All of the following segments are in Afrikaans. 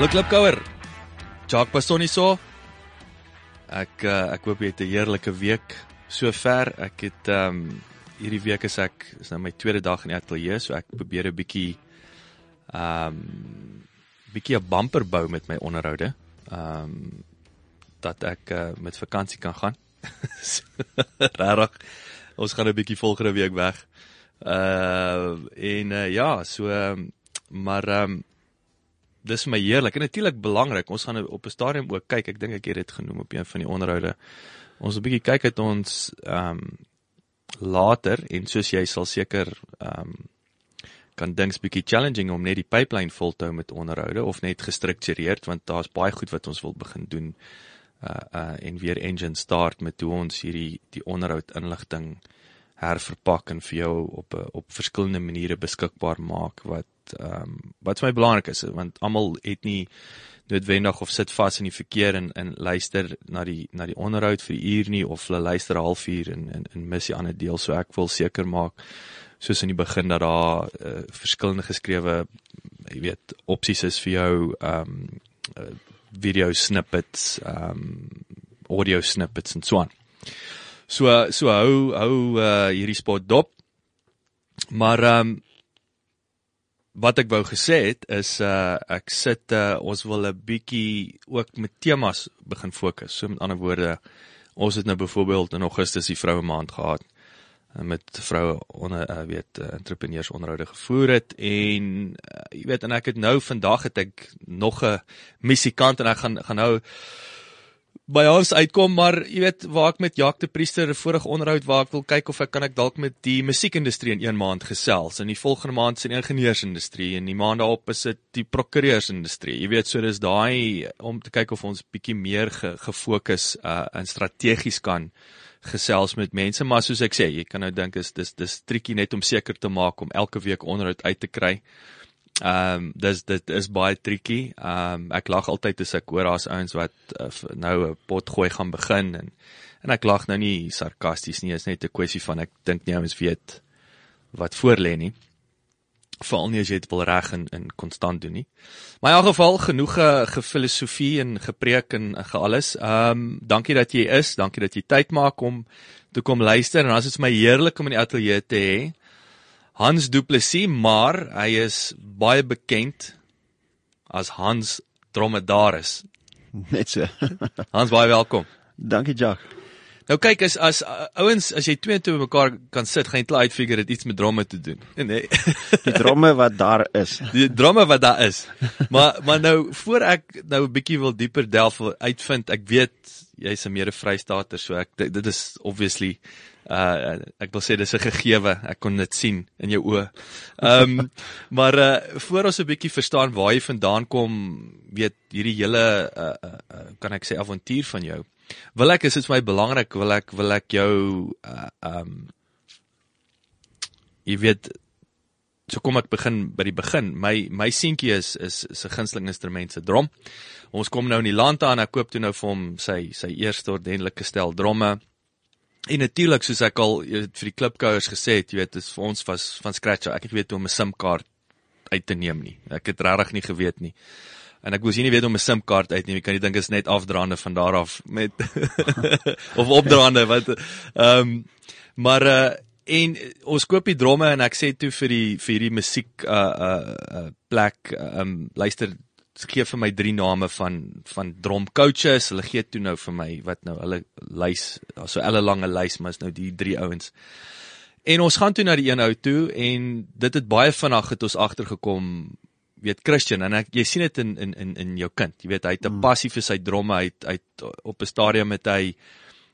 Hallo Klipkouer. Jacques Basson hier. Ek uh, ek hoop jy het 'n heerlike week sover. Ek het ehm um, hierdie week is ek is nou my tweede dag in die ateljee, so ek probeer 'n bietjie ehm um, bietjie 'n bumper bou met my onderhoude. Ehm um, dat ek uh, met vakansie kan gaan. Regtig. Ons gaan 'n bietjie volgende week weg. Uh en uh, ja, so um, maar ehm um, dis vir my heerlik en natuurlik belangrik. Ons gaan op 'n stadium ook kyk. Ek dink ek het dit genoem op een van die onderhoude. Ons 'n bietjie kyk het ons ehm um, later en soos jy sal seker ehm um, kan dinks bietjie challenging om net die pipeline vol te hou met onderhoude of net gestruktureerd want daar's baie goed wat ons wil begin doen uh uh en weer engine start met hoe ons hierdie die onderhoud inligting herverpak en vir jou op 'n op verskillende maniere beskikbaar maak wat ehm um, wat vir my belangrik is want almal het nie noodwendig of sit vas in die verkeer en en luister na die na die onderhoud vir uur nie of hulle luister 'n halfuur en en en mis die ander deel so ek wil seker maak soos in die begin dat daar uh, verskillende geskrewe jy weet opsies is vir jou ehm um, uh, video snippets ehm um, audio snippets en so aan. So so hou hou uh, hierdie spot dop. Maar ehm um, wat ek wou gesê het is uh ek sit uh ons wil 'n bietjie ook met temas begin fokus. So met ander woorde, ons het nou byvoorbeeld in Augustus die vroue maand gehad met vroue onder uh, weet uh, entrepreneurs onderhoude gevoer het en uh, jy weet en ek het nou vandag het ek nog 'n missikant en ek gaan gaan nou by ons uitkom maar jy weet waar ek met Jacques de Priester 'n vorige onderhoud waar ek wil kyk of ek kan ek dalk met die musiekindustrie in een maand gesels. En die volgende maand se ingenieursindustrie en die maand daarop is dit die prokureursindustrie. Jy weet so dis daai om te kyk of ons bietjie meer ge, gefokus uh, en strategies kan gesels met mense. Maar soos ek sê jy kan nou dink is dis dis triekie net om seker te maak om elke week onderhoud uit te kry Ehm um, dis dit is baie tricky. Ehm um, ek lag altyd as ek hoor daar's ouens wat uh, nou 'n pot gooi gaan begin en en ek lag nou nie sarkasties nie, is net 'n kwessie van ek dink nie ouens weet wat voor lê nie. Veral nie as jy dit wil reg en in konstant doen nie. Maar in elk geval genoeg gefilosofie en gepreek en gealles. Ehm um, dankie dat jy is, dankie dat jy tyd maak om te kom luister en as dit my heerlik om in die ateljee te hê. Hans Du Plessis, maar hy is baie bekend as Hans Dromedaris. Net so. Hans, baie welkom. Dankie, Jack. Nou kyk as as uh, ouens as jy twee toe mekaar kan sit, gaan jy klaar uitfigure dit iets met drome te doen. Nee. Die drome wat daar is. Die drome wat daar is. Maar maar nou voor ek nou 'n bietjie wil dieper delf uitvind, ek weet jy's 'n mede Vrystater, so ek dit is obviously uh ek wil sê dis 'n gegewe ek kon dit sien in jou oë. Ehm um, maar uh voor ons 'n bietjie verstaan waar jy vandaan kom, weet hierdie hele uh, uh kan ek sê avontuur van jou. Wil ek is dit vir my belangrik wil ek wil ek jou uh um jy weet so kom ek begin by die begin. My my seentjie is is 'n gunsteling instrument se drom. Ons kom nou in die land aan, ek koop toe nou vir hom sy sy eerste ordentlike stel dromme. En natuurlik soos ek al weet, vir die klipkouers gesê het, jy weet, dit is vir ons was van scratch. Ek het weet hoe om 'n SIM-kaart uit te neem nie. Ek het regtig nie geweet nie. En ek wou sien nie weet om 'n SIM-kaart uit te neem. Ek kan nie dink is net afdraande van daar af met of opdraande wat ehm um, maar uh en ons koop die dromme en ek sê toe vir die vir hierdie musiek uh uh, uh plek ehm um, luister gee vir my drie name van van drum coaches. Hulle gee toe nou vir my wat nou hulle lys, so 'n lange lys, maar is nou die drie ouens. En ons gaan toe na die een ou toe en dit het baie vinnig het ons agtergekom weet Christian en ek jy sien dit in in in in jou kind. Jy weet hy het 'n hmm. passie vir sy dromme. Hy het, hy het op 'n stadium met hy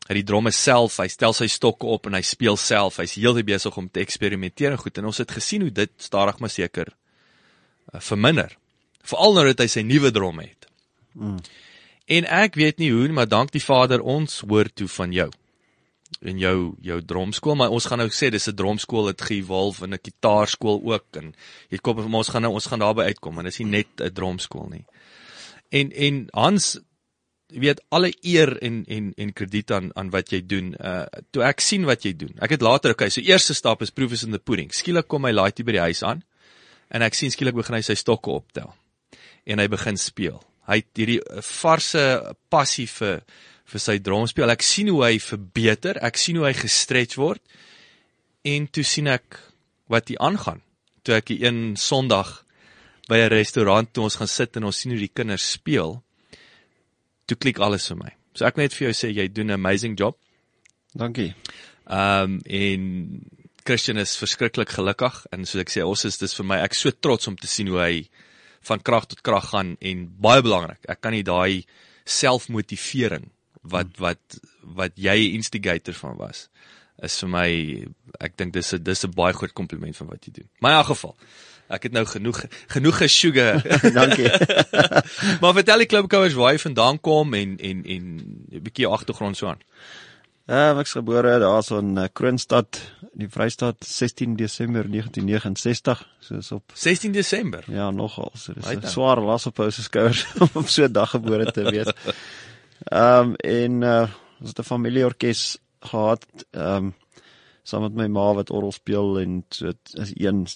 Hy die dromme self, hy stel sy stokke op en hy speel self. Hy's heeltyd besig om te eksperimenteer en goed en ons het gesien hoe dit stadig maar seker uh, verminder. Veral nou dat hy sy nuwe drom het. Mm. En ek weet nie hoe nie, maar dank die Vader ons hoor toe van jou in jou jou dromskool maar ons gaan nou sê dis 'n dromskool het geëvolve in 'n gitaarskool ook en jy kom ons gaan nou ons gaan daarby uitkom maar dis nie net 'n dromskool nie. En en Hans weet alle eer en en en krediet aan aan wat jy doen. Uh toe ek sien wat jy doen. Ek het later okay, so eerste stap is proof is in the pudding. Skielik kom my laaitie by die huis aan en ek sien skielik begin hy sy stokke optel. En hy begin speel. Hy het hierdie varse passie vir vir sy drumspel. Ek sien hoe hy verbeter, ek sien hoe hy gestretch word. En toe sien ek wat hier aangaan. Toe ek een Sondag by 'n restaurant toe ons gaan sit en ons sien hoe die kinders speel, toe klik alles vir my. So ek net vir jou sê jy doen 'n amazing job. Dankie. Ehm um, en Christian is verskriklik gelukkig en soos ek sê ons is dis vir my ek so trots om te sien hoe hy van krag tot krag gaan en baie belangrik. Ek kan nie daai selfmotivering wat wat wat jy instigator van was is vir my ek dink dis 'n dis 'n baie groot kompliment van wat jy doen. Maar in elk geval ek het nou genoeg genoeg gesugar. Dankie. maar vertel die klubkouers waar jy vandaan kom en en en 'n bietjie agtergrond so aan. Ehm uh, ek's gebore daarso in uh, Kroonstad die Vrystaat 16 Desember 1969. So is op 16 Desember. Ja, nogal. So dis 'n swaar las op ou se skouers om op so 'n dag gebore te wees. Ehm um, en uh ons het 'n familieorkes gehad ehm um, saam met my ma wat orgel speel en so is een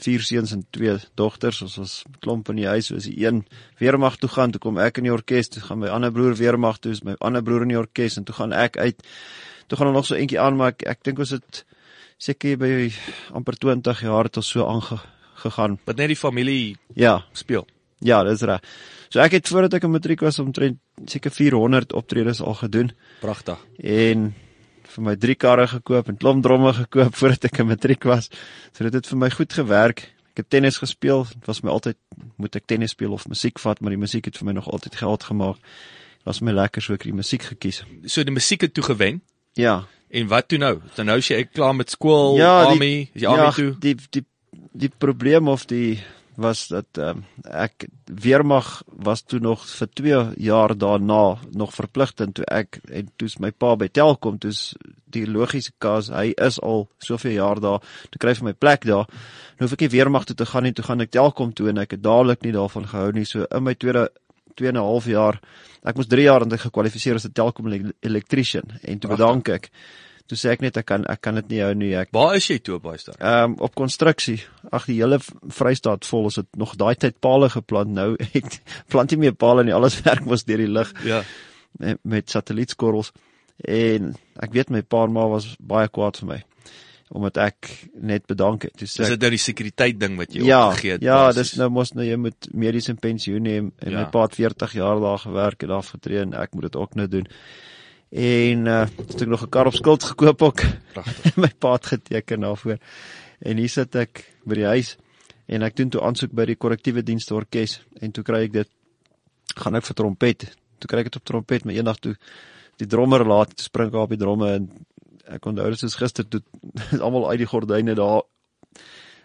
vier seuns en twee dogters. Ons was klomp in die huis so is die een weermag toe gaan toe kom ek in die orkes toe gaan my ander broer weermag toe is my ander broer in die orkes en toe gaan ek uit. Toe gaan er nog so eentjie aan maar ek, ek dink ons het seker by amper 20 jaar het ons so aangegaan wat net die familie ja. speel. Ja dis reg. So ek het voordat ek in matriek was omtrent seker 400 optredes al gedoen. Pragtig. En vir my drie karre gekoop en klomp dromme gekoop voordat ek in matriek was. So dit het vir my goed gewerk. Ek het tennis gespeel. Dit was my altyd moet ek tennis speel of musiek vat, maar die musiek het vir my nog altyd geld gemaak. Dit was my lekker so ek die musiek gekies. So die musiek het toe gewen? Ja. En wat toe nou? Dan nou as jy klaar met skool, ja, army, is jy army ja, toe? Die die die probleem of die was dat um, ek weermag was toe nog vir 2 jaar daarna nog verpligtend toe ek en toe's my pa by Telkom toe's die logiese kas hy is al soveel jaar daar toe kry vir my plek daar. Nou hoef ek nie weermag toe te gaan nie toe gaan ek Telkom toe en ek het dadelik nie daarvan gehou nie. So in my tweede 2 en 'n half jaar ek moes 3 jaar intussen gekwalifiseer as 'n Telkom elektriesien en toe bedank ek Toe sê ek net ek kan ek kan dit nie hou nie ek. Waar is jy toe op baie staan? Ehm um, op konstruksie. Ag die hele Vrystaat vol is dit nog daai tyd palle geplant nou. Ek plant nie meer palle nie. Alles werk mos deur die lug. Ja. Met, met satellietskorrels. En ek weet my pa en ma was baie kwaad vir my omdat ek net bedank het. Dis dit nou die sekuriteit ding wat jy ja, opgegee het. Ja, dis nou mos nou jy moet mediese pensioen neem en ja. my pa het 40 jaar daar gewerk en afgetree en ek moet dit ook nou doen en uh het ek nog 'n kar op skuld gekoop ook. Pragtig. my pa het geteken daarvoor. En hier sit ek by die huis en ek doen toe aansoek by die korrektiewe dienste orkes en toe kry ek dit gaan ek vir trompet. Toe kry ek dit op trompet, maar eendag toe die drummer laat spring op die dromme en ek onthou dit is gister toe almal uit die gordyne daar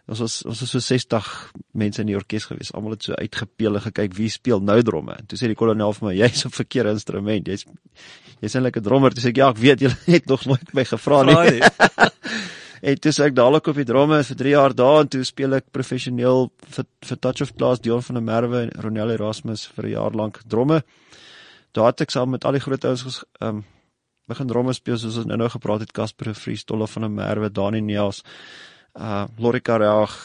Ons was ons was so 60 mense in die orkes gewees. Almal het so uitgepeel en gekyk wie speel nou dromme. Toe sê die kolonel vir my, jy's op verkeerde instrument. Jy's jy's eintlik 'n drummer. Toe sê ek, ja, ek weet jy het nog nooit my gevra nie. en toe sê ek dadelik op die dromme vir 3 jaar daar en toe speel ek professioneel vir vir Touch of Class Dion van der Merwe en Ronel Erasmus vir 'n jaar lank dromme. Daar het ek saam met al die groot ouens ehm um, begin dromme speel soos ons nou nou gepraat het Casper Vries, Tolle van der Merwe, Dani Neels uh Lorika Raag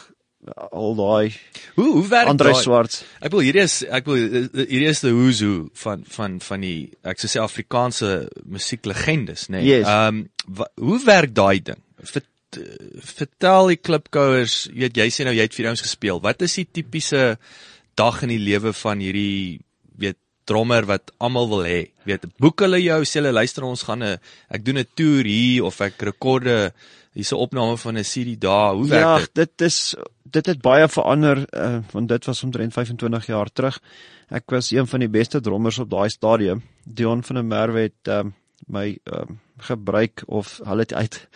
al daai hoe hoe werk Andre Swart ek wil hierdie is ek wil hierdie is die who's who van van van die ek sou sê Afrikaanse musieklegendes nê nee. yes. um hoe werk daai ding Vert, vertel die klipkouers weet jy sê nou jy het vir ons gespeel wat is die tipiese dag in die lewe van hierdie weet drummer wat almal wil hê weet boek hulle jou sê hulle luister ons gaan 'n ek doen 'n toer hier of ek rekorde hierse opname van 'n CD daar. Hoe werk ja, dit? Ja, dit is dit het baie verander uh, want dit was omtrent 25 jaar terug. Ek was een van die beste drommers op daai stadium. Dion van der Merwe het um, my um, gebruik of hulle het uit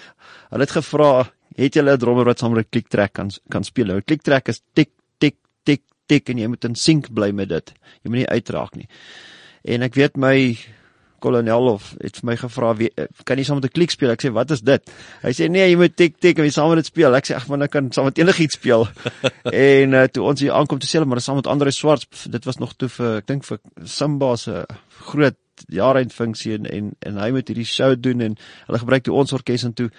hulle het gevra, het julle 'n drummer wat saam met 'n klik trek kan kan speel? Nou 'n klik trek is tik tik tik tik en jy moet in sync bly met dit. Jy moet nie uitraak nie. En ek weet my kolonel of het vir my gevra kan jy saam met 'n klik speel? Ek sê wat is dit? Hy sê nee jy moet tik tik en jy saam met dit speel. Ek sê ag man ek kan saam met enigiets speel. En uh, toe ons hier aankom toe sê hulle maar saam met Andre Swart dit was nog toe vir ek dink vir Simba se groot jaareindfunksie en, en en hy moet hierdie show doen en hulle gebruik toe ons orkes en toe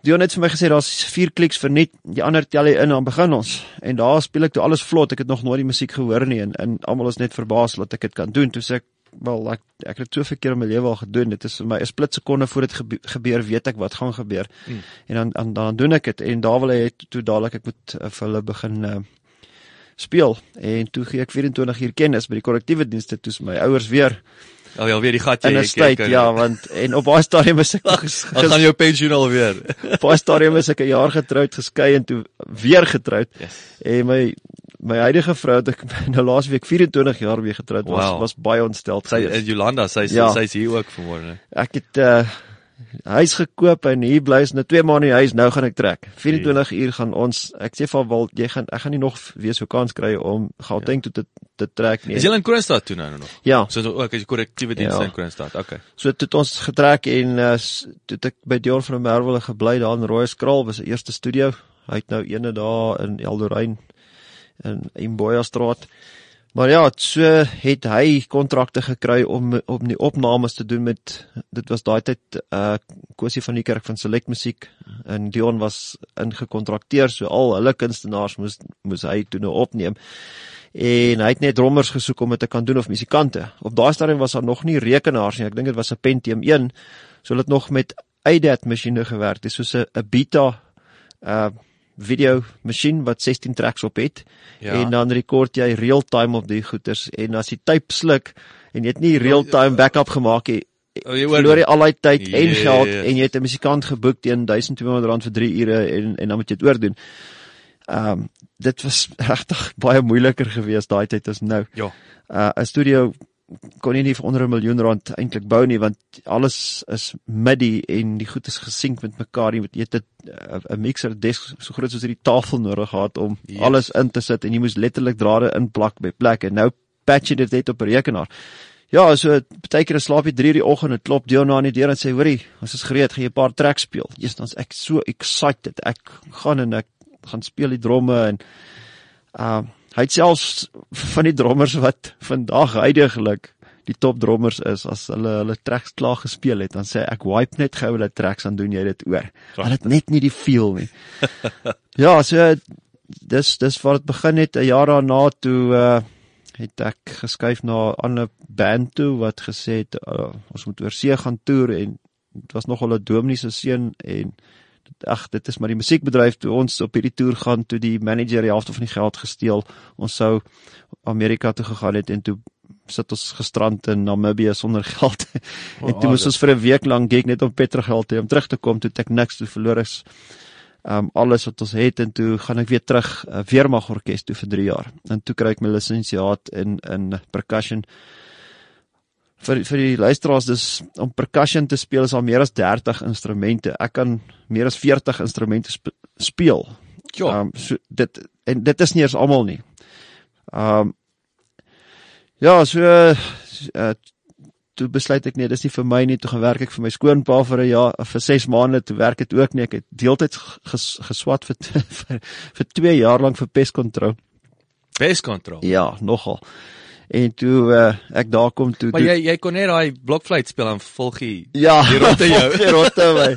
Dion het vir my gesê daar's vier kliks vir net die ander tel hy in dan begin ons. En daar speel ek toe alles vlot ek het nog nooit die musiek gehoor nie en, en almal is net verbaas dat ek dit kan doen. Toe sê ek wel ek ek het soveel keer in my lewe al gedoen dit is vir my 'n split sekonde voor dit gebeur weet ek wat gaan gebeur mm. en dan, dan dan doen ek dit en daar wil hy toe dadelik ek moet uh, vir hulle begin uh, speel en toe gee ek 24 uur kennis by die korrektiewe dienste toe my ouers weer Al ja, weer die gatjie ek kyk. Ja, want en op baie stadium is ek Ag, gaan jou pensioen al weer. baie stadium is ek 'n jaar getroud, geskei en toe weer getroud. Yes. En my my huidige vrou het ek nou laas week 24 jaar weer getroud was wow. was baie ontsteld. Sy in Jolanda, sy ja. sy's hier ook vanmôre. Ek het uh huis gekoop en hier bly ons nou 2 maande in die huis. Nou gaan ek trek. 24 uur gaan ons ek sê vir Walt, jy gaan ek gaan nie nog weer so kans kry om Gauteng ja. toe te te trek nie. Is jy in Kroonstad toe nou nog? Ja. So ook as jy korrektiewe diens ja. in Kroonstad. Okay. So toe ons getrek en uh, toe ek by Dion van der Merwe gebly daar in Rooiskraal was die eerste studio. Hy het nou ene daar in Eldorein in Imboya straat. Maar ja, so het hy kontrakte gekry om om die opnames te doen met dit was daai tyd uh Kosie van die kerk van Select Musiek en Dion was ingekontrakteer so al hulle kunstenaars moes moes hy toe nou opneem. En hy het net drommers gesoek om dit te kan doen of musikante. Op daai stadium was daar nog nie rekenaars nie. Ek dink dit was 'n Pentium 1. So hulle het nog met ADAT masjiene gewerk. Dis soos 'n Beta uh video masjien wat 16 tracks op het ja. en dan rekord jy real time op die goeters en as jy tape sluk en jy het nie real time backup gemaak nie oh, jy verloor jy al daai tyd yeah. en geld en jy het 'n musikant geboek teen 1200 rand vir 3 ure en en dan moet jy dit oordoen. Ehm um, dit was regtig baie moeiliker geweest daai tyd as nou. Ja. Uh 'n studio kon nie vir onder 'n miljoen rand eintlik bou nie want alles is MIDI en die goed is gesink met mekaar jy moet jy het 'n mixer desk so groot soos hierdie tafel nodig gehad om yes. alles in te sit en jy moes letterlik drade inplak by plek en nou patch jy dit net op 'n rekenaar. Ja, so baie keer slaap jy 3:00 in die oggend en klop Dion aan die deur en sê hoorie, ons is gereed, gaan jy 'n paar tracks speel. Eers dan's ek so excited. Ek gaan en ek gaan speel die dromme en uh Hy het selfs van die drommers wat vandag heidaglik die top drommers is as hulle hulle tracks klaar gespeel het, dan sê ek wipe net gou hulle tracks dan doen jy dit oor. Want dit net nie die feel nie. ja, so dis dis waar dit begin het 'n jaar daarna toe uh het ek geskuif na 'n ander band toe wat gesê het uh, ons moet oor see gaan toer en dit was nog al 'n dominee se seun en ag dit is maar die musiekbedryf toe ons op hierdie toer gaan toe die manager die helfte van die geld gesteel. Ons sou Amerika toe gegaan het en toe sit ons gestrand in Namibië sonder geld. Oh, en toe moes ons vir 'n week lank gek net om petrolgeld hê om terug te kom. Toe ek niks toe verloor is um alles wat ons het en toe gaan ek weer terug uh, Weermag orkes toe vir 3 jaar. En toe kry ek my lisensiaat in in percussion vir vir die luisteraars dis om percussion te speel is al meer as 30 instrumente. Ek kan meer as 40 instrumente sp speel. Ja. Um, so dit en dit is nie eens almal nie. Um Ja, so uh, toe besluit ek nee, dis nie vir my nie. Toe gaan werk ek vir my skoonpa vir 'n jaar vir 6 maande. Toe werk dit ook nie. Ek het deeltyds ges, geswat vir vir vir 2 jaar lank vir peskontrole. Peskontrole. Ja, nogal. En toe uh, ek daar kom toe Maar jy jy kon net daai blokfluit speel en volgie. Ja, die rotte jou. Die rotte my.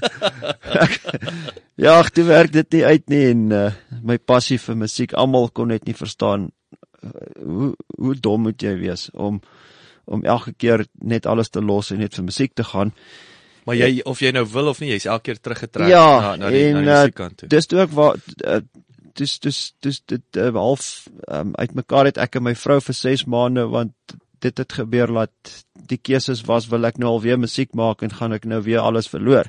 ja, ek toe werk dit nie uit nie en uh, my passie vir musiek, almal kon net nie verstaan uh, hoe hoe dom moet jy wees om om elke keer net alles te los en net vir musiek te gaan. Maar jy of jy nou wil of nie, jy's elke keer teruggetrek ja, na na die, en, na die musiekkant toe. Dis ook waar uh, dis dis dis dit uh, half um, uitmekaar het ek en my vrou vir 6 maande want dit het gebeur dat die keuses was wil ek nou alweer musiek maak en gaan ek nou weer alles verloor.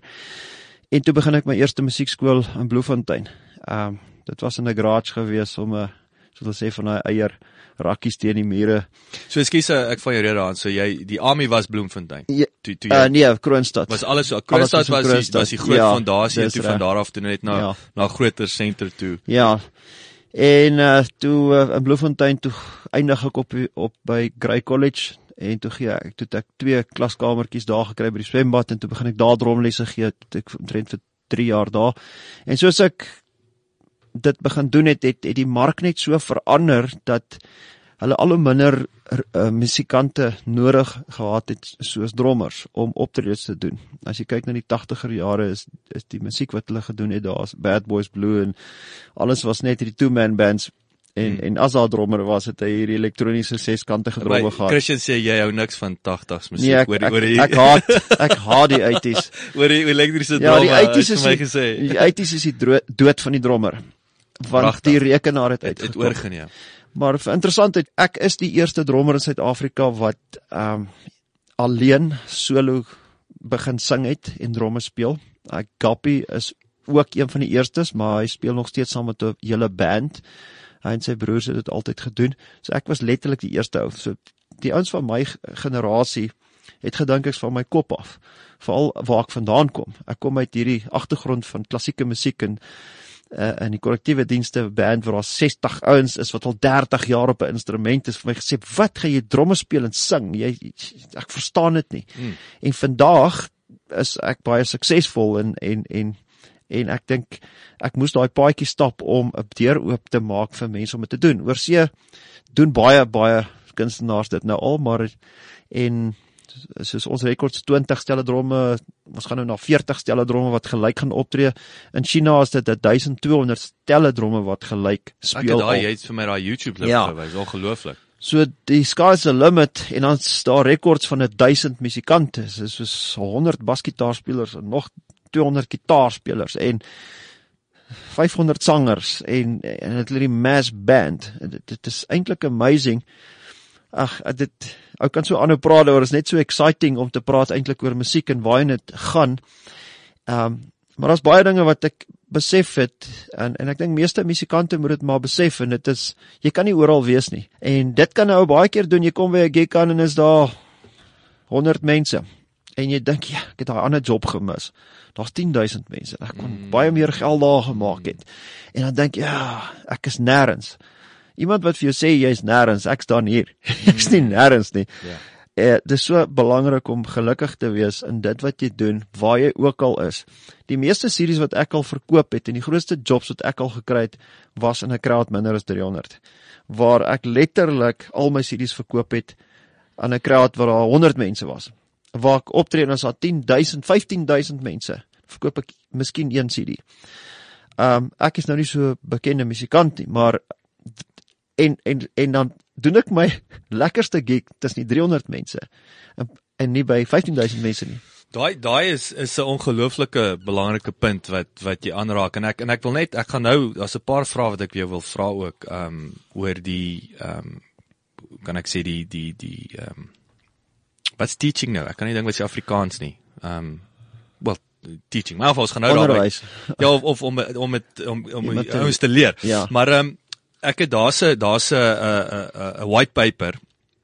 En toe begin ek my eerste musiekskool in Bloemfontein. Ehm um, dit was in 'n garage gewees om 'n soos hulle sê van daai eier rakkies teen die mure. So ekskuus ek van jou rede aan. So jy die Army was Bloemfontein. Ja, toe toe Uh jy nee, Kroonstad. was alles so Alles Kroonstad was in was die, Kroonstad. was die groot Ja, fondasie toe van daar af toe net na Ja. na groter senter toe. Ja. En uh toe uh, in Bloemfontein toe eindig ek op die- op by Grey College en toe gee ek toe het ek twee klaskamertjies daar gekry by die swembad en toe begin ek daar dromlesse gee ek omtrent vir 3 jaar daar. En soos ek dit begin doen het, het het die mark net so verander dat hulle al hoe minder uh, musikante nodig gehad het soos drommers om optredes te doen. As jy kyk na die 80er jare is is die musiek wat hulle gedoen het, daar's Bad Boys Blue en alles was net hierdie two man bands en Hmm. en as daar drummer was het hy hierdie elektroniese seskantige My dromme gehad. Christian sê jy hou niks van 80s musiek Nee, ek, oor die oor die ek haat ek haat die 80s. oor die elektriese Ja, die drama. 80s het is vir my die, gesê. die 80s is die dood van die drummer. Want Pragtig. die rekenaar het Het, het uitgekom. oorgeneem. Maar vir interessantheid, ek is die eerste drummer in Suid-Afrika wat ehm um, alleen solo begin sing het en dromme speel. Ek Gappy is ook een van die eerstes, maar hy speel nog steeds saam met 'n hele band. Hy en sy broers het dit altyd gedoen. So ek was letterlik die eerste ou. So die ouens van my generasie het gedink ek's van my kop af. Veral waar ek vandaan kom. Ek kom uit hierdie agtergrond van klassieke musiek en uh, in die korrektiewe dienste band waar daar 60 ouens is wat al 30 jaar op 'n instrument is vir my gesê wat gaan jy dromme speel en sing? Jy ek verstaan dit nie. Hmm. en vandag is ek baie suksesvol en en en en ek dink ek moes daai paadjie stap om 'n deur oop te maak vir mense om dit te doen. Oorsee doen baie baie kunstenaars dit nou al maar en soos ons rekords 20 stelle dromme ons gaan nou na 40 stelle dromme wat gelyk gaan optree in China is dit 1200 stelle dromme wat gelyk Ek het speel daai jy het vir my daai YouTube klip Ja. gewys. Ongelooflik. So die sky's the limit en dan is daar rekords van 1000 musikante dis soos 100 basgitaarspelers en nog 200 gitaarspelers en 500 sangers en en dit is die mass band dit, dit is eintlik amazing ag dit ou kan so aanhou praat oor is net so exciting om te praat eintlik oor musiek en waar dit gaan. Ehm um, maar daar's baie dinge wat ek besef het en en ek dink meeste musikante moet dit maar besef en dit is jy kan nie oral wees nie. En dit kan 'n ou baie keer doen jy kom by 'n gig aan en is daar 100 mense en jy dink ja ek het daai ander job gemis. Daar's 10000 mense ek kon mm. baie meer geld daar gemaak het. En dan dink jy ja ek is nêrens iemand wat vir jou sê jy's nêrens ek staan hier ek's nie nêrens nie Ja. Eh, dit is so belangrik om gelukkig te wees in dit wat jy doen, waar jy ook al is. Die meeste series wat ek al verkoop het en die grootste jobs wat ek al gekry het, was in 'n crowd minder as 300. Waar ek letterlik al my series verkoop het aan 'n crowd waar daar 100 mense was. Waar ek optree en as daar 10000, 15000 mense, verkoop ek miskien een CD. Um ek is nou nie so bekende musikant nie, maar en en en dan doen ek my lekkerste gig tussen die 300 mense en, en nie by 15000 mense nie. Daai daai is is 'n ongelooflike belangrike punt wat wat jy aanraak en ek en ek wil net ek gaan nou daar's 'n paar vrae wat ek vir jou wil vra ook ehm um, oor die ehm um, kan ek sê die die die ehm um, wat's teaching nou? Ek kan nie dink wat se Afrikaans nie. Ehm um, well teaching. Maar ons gaan nou daarby. Ja of of om om met om om Iemand te- ons te leer. Ja. Maar ehm um, ek het daar's 'n daar's 'n 'n 'n 'n white paper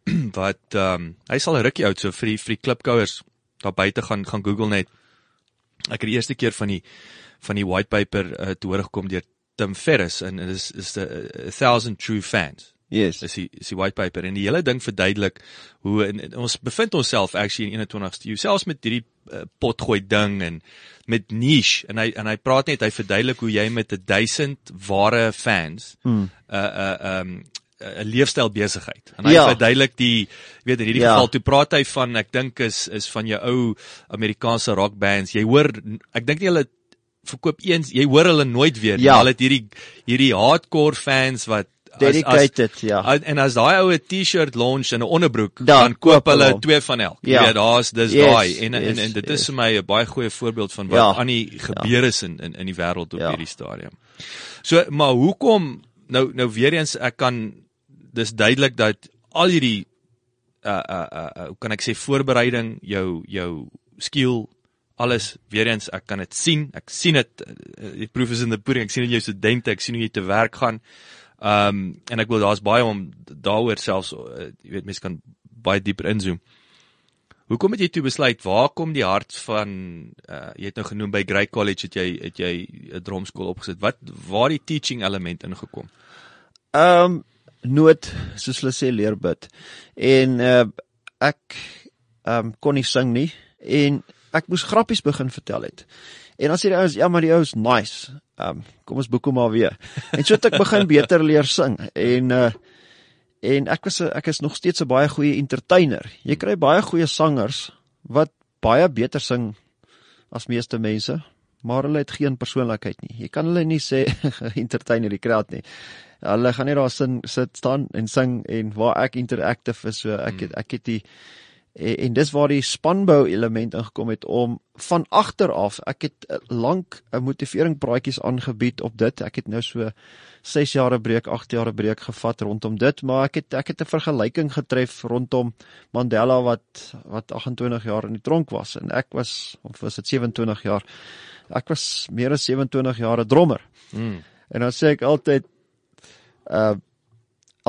wat ehm um, hy sal 'n rukkie oud so vir die vir die klipkouers daar buite gaan gaan Google net. Ek het die eerste keer van die van die white paper uh, te hoor gekom deur Tim Ferriss en dit is is the a thousand true fans. Yes. Is die is die white paper en die hele ding verduidelik hoe in, in, ons bevind onsself actually in 21ste eeu selfs met hierdie uh, potgooi ding en met niche en hy en hy praat net hy verduidelik hoe jy met 'n 1000 ware fans 'n Hmm. 'n 'n 'n leefstyl besigheid. En hy Ja. verduidelik die weet in hierdie Ja. geval toe praat hy van ek dink is is van jou ou Amerikaanse rock bands. Jy hoor ek dink nie hulle verkoop eens jy hoor hulle nooit weer nie. Ja. Hulle het hierdie hierdie hardcore fans wat as- Dedicated, ja. as, en as daai ou 'n T-shirt launch en 'n onderbroek Dan dan koop hulle hom. twee van elk. Jy Ja. weet daar's dis Yes, daai en, en yes, en dit yes. is vir my 'n baie goeie voorbeeld van wat Ja. aan die gebeur is in in in die wêreld op Ja. hierdie stadium. So maar hoekom nou nou weer eens ek kan dis duidelik dat al hierdie uh uh uh uh, hoe kan ek sê voorbereiding jou jou skill alles weer eens ek kan dit sien ek sien dit uh, die proof is in the pudding ek sien in jou studente ek sien hoe jy te werk gaan Ehm um, en ek wil daar's baie om daaroor selfs uh, jy weet mense kan baie dieper inzoom. Hoekom het jy toe besluit waar kom die hart van uh, jy het nou genoem by Grey College het jy het jy 'n drumskool opgesit. Wat waar die teaching element ingekom? Ehm um, nood soos hulle sê leer bid. En uh, ek ehm um, kon nie sing nie en ek moes grappies begin vertel het. En dan sê die ouens ja maar die ou is nice. Um, kom ons boek hom maar weer. En so het ek begin beter leer sing en uh en ek was ek is nog steeds 'n baie goeie entertainer. Jy kry baie goeie sangers wat baie beter sing as meeste mense, maar hulle het geen persoonlikheid nie. Jy kan hulle nie sê entertainer die kraat nie. Hulle gaan net daar sin sit staan en sing en waar ek interactive is, so ek het ek het die en, en dis waar die spanbou element ingekom het om van agter af ek het eh, lank 'n motivering praatjies aangebied op dit. Ek het nou so 6 jaar breek 8 jaar breek gevat rondom dit maar ek het ek het 'n vergelyking getref rondom Mandela wat wat 28 jaar in die tronk was. En ek was of was dit 27 jaar? Ek was meer as 27 jaar 'n drummer Mm. en dan sê ek altyd uh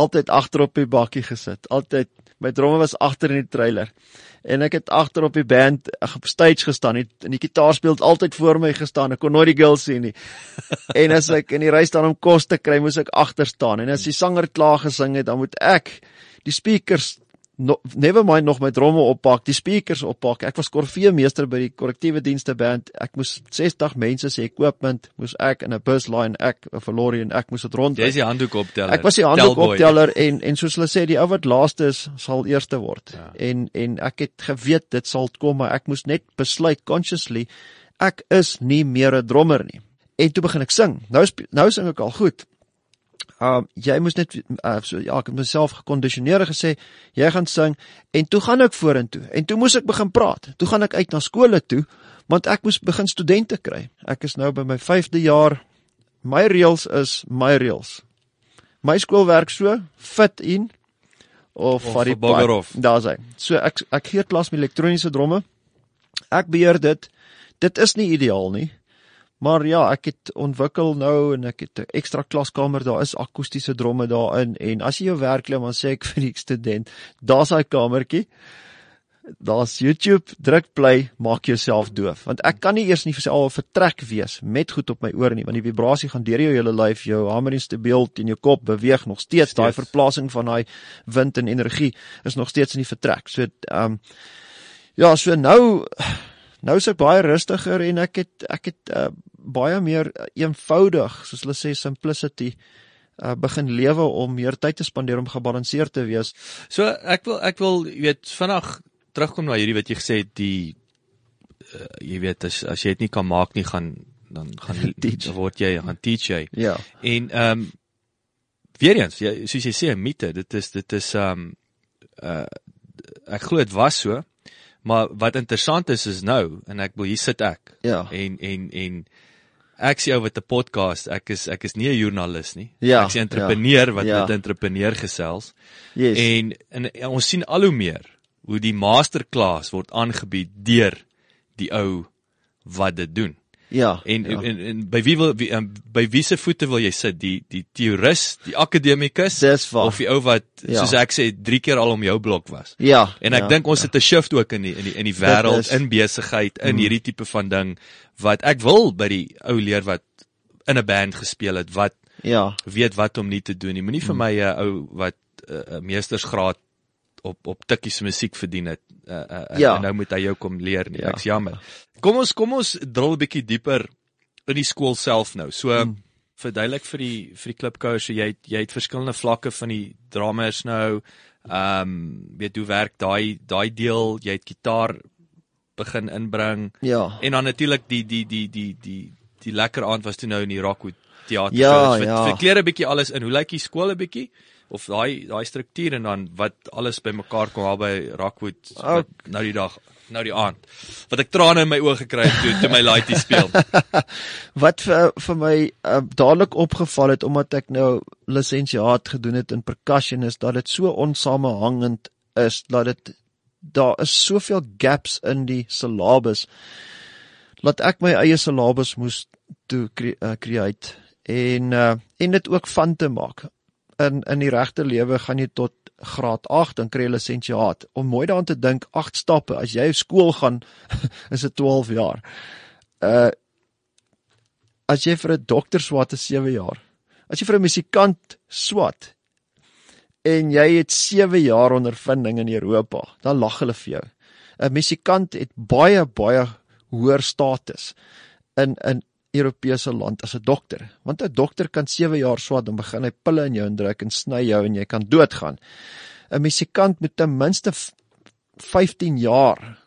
altyd agter op die bakkie gesit. Altyd my dromme was agter in die trailer. En ek het agter op die band op stage gestaan het, en die gitaarspeel het altyd voor my gestaan. Ek kon nooit die girls sien nie. en as ek in die ry staan om kos te kry, moes ek agter staan. En as die sanger klaar gesing het, dan moet ek die speakers no, never mind nog my dromme oppak, die speakers oppak. Ek was korfeemeester by die korrektiewe dienste band. Ek moes 60 mense se equipment, moes ek in 'n bus line, ek 'n verlorie en ek moes dit rond. Jy is die handdoek opteller. Ek was die handdoek Tellboy. opteller en en soos hulle sê die ou wat laaste is sal eerste word. Ja. En en ek het geweet dit sal kom maar ek moes net besluit consciously ek is nie meer 'n drummer nie. En toe begin ek sing. Nou sp- nou sing ek al goed. Um jy moes net uh, so ja, ek het myself gekondisioneer gesê jy gaan sing en toe gaan ek vorentoe en toe moes ek begin praat. Toe gaan ek uit na skole toe want ek moes begin studente kry. Ek is nou by my 5de jaar. My reëls is my reëls. My skool werk so, fit in of vat die off. Daar's hy. So ek ek gee klas met elektroniese dromme. Ek beheer dit. Dit is nie ideaal nie. Maar ja, ek het ontwikkel nou en ek het 'n ekstra klaskamer, daar is akoestiese dromme daarin en as jy jou werk klim dan sê ek vir die student, daar's daai kamertjie. Daar's YouTube, druk play, maak jouself doof. Want ek kan nie eers nie al vertrek wees met goed op my ore nie, want die vibrasie gaan deur jou hele lyf, jou hamer en stabiel teen jou kop beweeg nog steeds. Daai Steeds. verplasing van daai wind en energie is nog steeds in die vertrek. So ehm um, ja, so nou nou is ek baie rustiger en ek het ek het uh, baie meer eenvoudig, soos hulle sê simplicity uh, begin lewe om meer tyd te spandeer om gebalanseerd te wees. So ek wil ek wil jy weet vinnig terugkom na hierdie wat jy gesê het die uh, jy weet as as jy dit nie kan maak nie gaan dan gaan dan word jy gaan teach jy. Ja. En ehm um, weer eens, jy, soos jy sê 'n mite, dit is dit is ehm um, uh ek glo dit was so. Maar wat interessant is is nou en ek wil hier sit ek Ja. en en en ek sê ou wat 'n podcast, ek is ek is nie 'n joernalis nie. Ja, ek is 'n entrepreneur ja, wat ja. met 'n entrepreneur gesels. Yes. En, en en ons sien al hoe meer hoe die masterclass word aangebied deur die ou wat dit doen. Ja. En, ja. en en by wie wil wie, um, by wie se voete wil jy sit? Die die teoris, die akademikus of die ou wat Ja. soos ek sê 3 keer al om jou blok was? ja. En ek ja, dink ons ja. het 'n shift ook in die in die in die wêreld, in besigheid, in hierdie tipe van ding wat ek wil by die ou leer wat in 'n band gespeel het wat ja. weet wat om nie te doen nie. Moenie vir my 'n ou wat 'n uh, meestersgraad op op tikkies musiek verdien het. Uh, uh, Ja. en nou moet hy jou kom leer nie. Ja. Ek's jammer. Kom ons kom ons drill 'n bietjie dieper in die skool self nou. So hmm. verduidelik vir die vir die klipkouers, so jy het, jy het verskillende vlakke van die drummers nou. Ehm um, weet hoe werk daai daai deel, jy het gitaar begin inbring. Ja. En dan natuurlik die die die die die die lekker aand was toe nou in die Rockwood teater. Ja, so, ja. Verkleer 'n bietjie alles in. Hoe lyk die skool 'n bietjie? Of daai daai struktuur en dan wat alles bymekaar kom al by Rockwood wat, nou die dag, nou die aand. Wat ek trane in my oë gekry het toe toe my laaitie speel. Wat vir vir my uh, dadelik opgeval het omdat ek nou lisensiaat gedoen het in percussion is dat dit so onsamehangend is dat dit daar is soveel gaps in die syllabus laat ek my eie syllabus moes toe cre uh, create en uh, en dit ook van te maak. In in die regte lewe gaan jy tot graad 8 dan kry jy lisensiaat. Om mooi daaraan te dink, 8 stappe. As jy skool gaan, is dit 12 jaar. Uh as jy vir 'n dokter swat is 7 jaar. As jy vir 'n musikant swat en jy het 7 jaar ondervinding in Europa, dan lag hulle vir jou. 'n Musikant het baie baie hoër status in in Europese land as 'n dokter. Want 'n dokter kan 7 jaar swat en begin hy pille in jou indruk en sny jou en jy kan doodgaan. 'n Musikant moet ten minste 15 jaar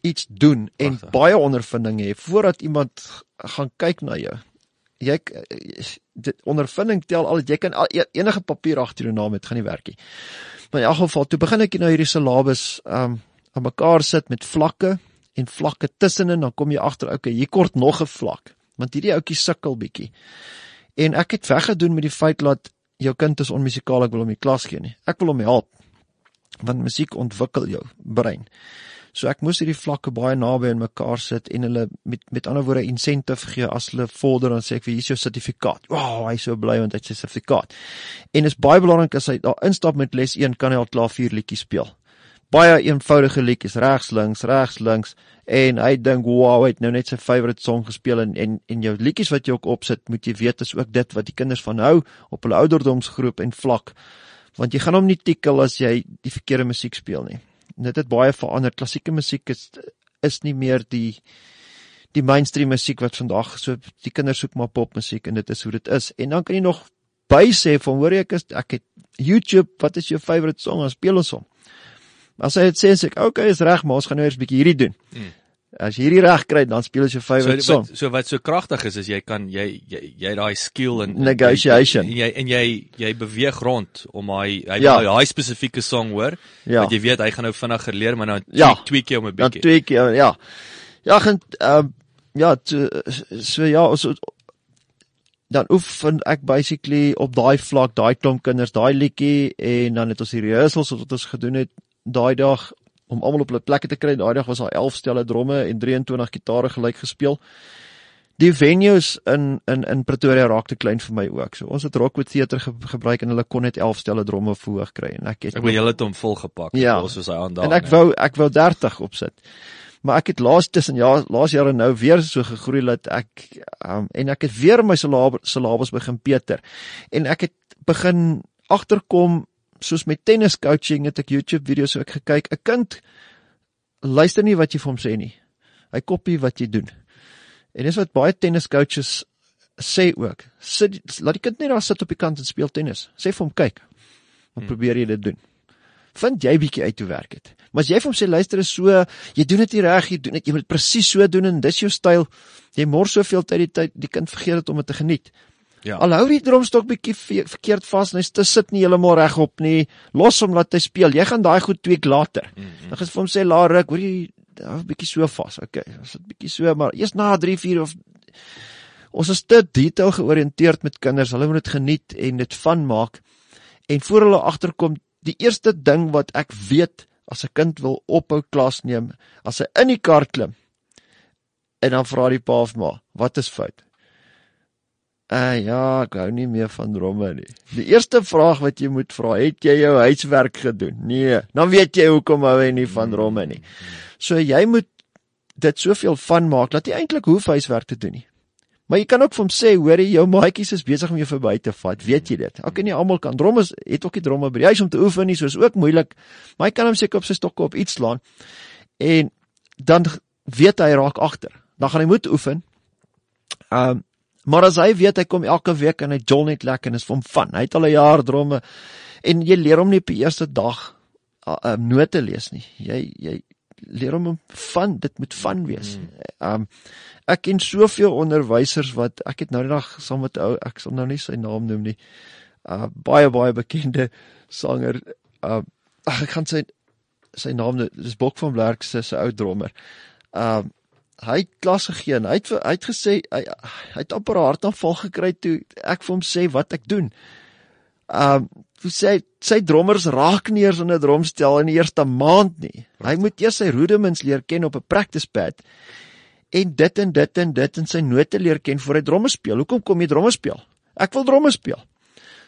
iets doen en Prachtig. baie ondervinding hê voordat iemand gaan kyk na jou. Jy dit ondervinding tel al jy kan al, e- enige papier agter jou naam het gaan nie werk nie. Maar in elk geval toe begin ek nou hierdie syllabus um aan mekaar sit met vlakke en vlakke tussenin dan kom jy agter okay hier kort nog 'n vlak want hierdie ouetjie sukkel bietjie. En ek het weggedoen met die feit dat jou kind is onmusikaal ek wil hom nie klas gee nie. Ek wil hom help want musiek ontwikkel jou brein. So ek moes hierdie vlakke baie naby aan mekaar sit en hulle met met ander woorde incentive gee as hulle vorder dan sê ek vir hier is jou sertifikaat. Wow, hy is so bly want hy het sy sertifikaat. En is baie belangrik as hy daar instap met les 1 kan hy al klaar vier liedjies speel. Baie eenvoudige liedjies, regs links, regs links en hy dink wow, hy het nou net sy favourite song gespeel en en en jou liedjies wat jy ook opsit, moet jy weet is ook dit wat die kinders van hou op hulle ouderdomsgroep en vlak. Want jy gaan hom nie tikkel as jy die verkeerde musiek speel nie. En dit het baie verander. Klassieke musiek is is nie meer die die mainstream musiek wat vandag so die kinders soek maar popmusiek en dit is hoe dit is. En dan kan jy nog by sê van hoor ek is ek het YouTube, wat is jou favourite song? Dan speel ons hom. As hy dit sê sê ek, okay, is reg, maar ons gaan nou eers bietjie hierdie doen. Hmm. As jy hierdie reg kry, dan speel jy jou So favourite song. wat, so wat so kragtig is is jy kan jy jy jy daai skill en Negotiation. en jy en jy jy beweeg rond om hy hy Ja. ja. daai spesifieke song hoor. Ja. Want jy weet hy gaan nou vinniger leer maar nou Ja. tweak jy hom 'n bietjie. twee keer ja. Ja, gaan ehm um, ja, to, so ja, ons dan oefen ek basically op daai vlak, daai klomp kinders, daai liedjie en dan het ons die rehearsals wat ons gedoen het daai dag om almal op hulle plekke te kry. Daai dag was daar 11 stelle dromme en 23 gitare gelyk gespeel. Die venues in in in Pretoria raak te klein vir my ook. So ons het Rockwood Theatre ge, gebruik en hulle kon net 11 stelle dromme verhoog kry en ek het Ek wil julle het hom volgepak. Ja. soos hy aan daar. En ek wou ek wou 30 opsit. Maar ek het laas tussen ja laas jare nou weer so gegroei dat ek um, en ek het weer my syllabus syllabus begin beter. En ek het begin agterkom soos met tennis coaching het ek YouTube video's so ek gekyk 'n kind luister nie wat jy vir hom sê nie. Hy kopie wat jy doen. En dis wat baie tennis coaches sê ook. Sit laat die kind net daar sit op die kant en speel tennis. Sê vir hom kyk. Dan probeer jy dit doen vind jy bietjie uit hoe werk dit. Maar as jy vir hom sê luister is so, jy doen dit nie reg, jy doen dit, jy moet presies so doen en dis jou styl. Jy mors soveel tyd die tyd die kind vergeet dit om dit te geniet. Ja. Al hou die drumstok bietjie ve- verkeerd vas en hy sit nie heeltemal regop nie. Los hom laat hy speel. Jy gaan daai goed tweak later. Mm -hmm. Dan gaan vir hom sê laat ruk, hoor jy hou bietjie so vas. Okay, as dit bietjie so, maar eers na 3, 4 of ons is te detail georiënteerd met kinders. Hulle moet dit geniet en dit van maak. En voor hulle agterkom, die eerste ding wat ek weet as 'n kind wil ophou klas neem, as hy in die kar klim en dan vra die pa of ma, wat is fout? Uh ja, ek hou nie meer van dromme nie. Die eerste vraag wat jy moet vra, het jy jou huiswerk gedoen? Nee, dan weet jy hoekom hou hy nie van dromme nie. So jy moet dit soveel van maak dat jy eintlik hoef huiswerk te doen nie. Maar jy kan ook vir hom sê, hoor jy, jou maatjies is besig om jou verby te vat. Weet jy dit? Ek nie almal kan dromme het ook nie dromme by die huis om te oefen nie, so is ook moeilik. Maar hy kan hom seker op sy stokke op iets slaan. En dan weet hy raak agter. Dan gaan hy moet oefen. Ehm um, maar as hy weet hy kom elke week en hy jol net lekker en is vir hom van. Hy het al 'n jaar dromme en jy leer hom nie op die eerste dag uh, uh, note lees nie. Jy jy leer hom om van dit moet van wees. Ehm um, ek ken soveel onderwysers wat ek het nou die dag saam met ou ek sal nou nie sy naam noem nie. Uh baie baie bekende sanger. Uh ek gaan sy sy naam dis Bok van Blerk se se ou drummer. Um hy het klas gegee en hy het hy het gesê hy hy het amper 'n hartaanval gekry toe ek vir hom sê wat ek doen. Um hoe sê sy drommers raak nie eers in 'n drumstel in die eerste maand nie. Hy moet eers sy rudiments leer ken op 'n practice pad en dit en dit en dit en sy note leer ken voor hy dromme speel. Hoekom kom jy dromme speel? Ek wil dromme speel.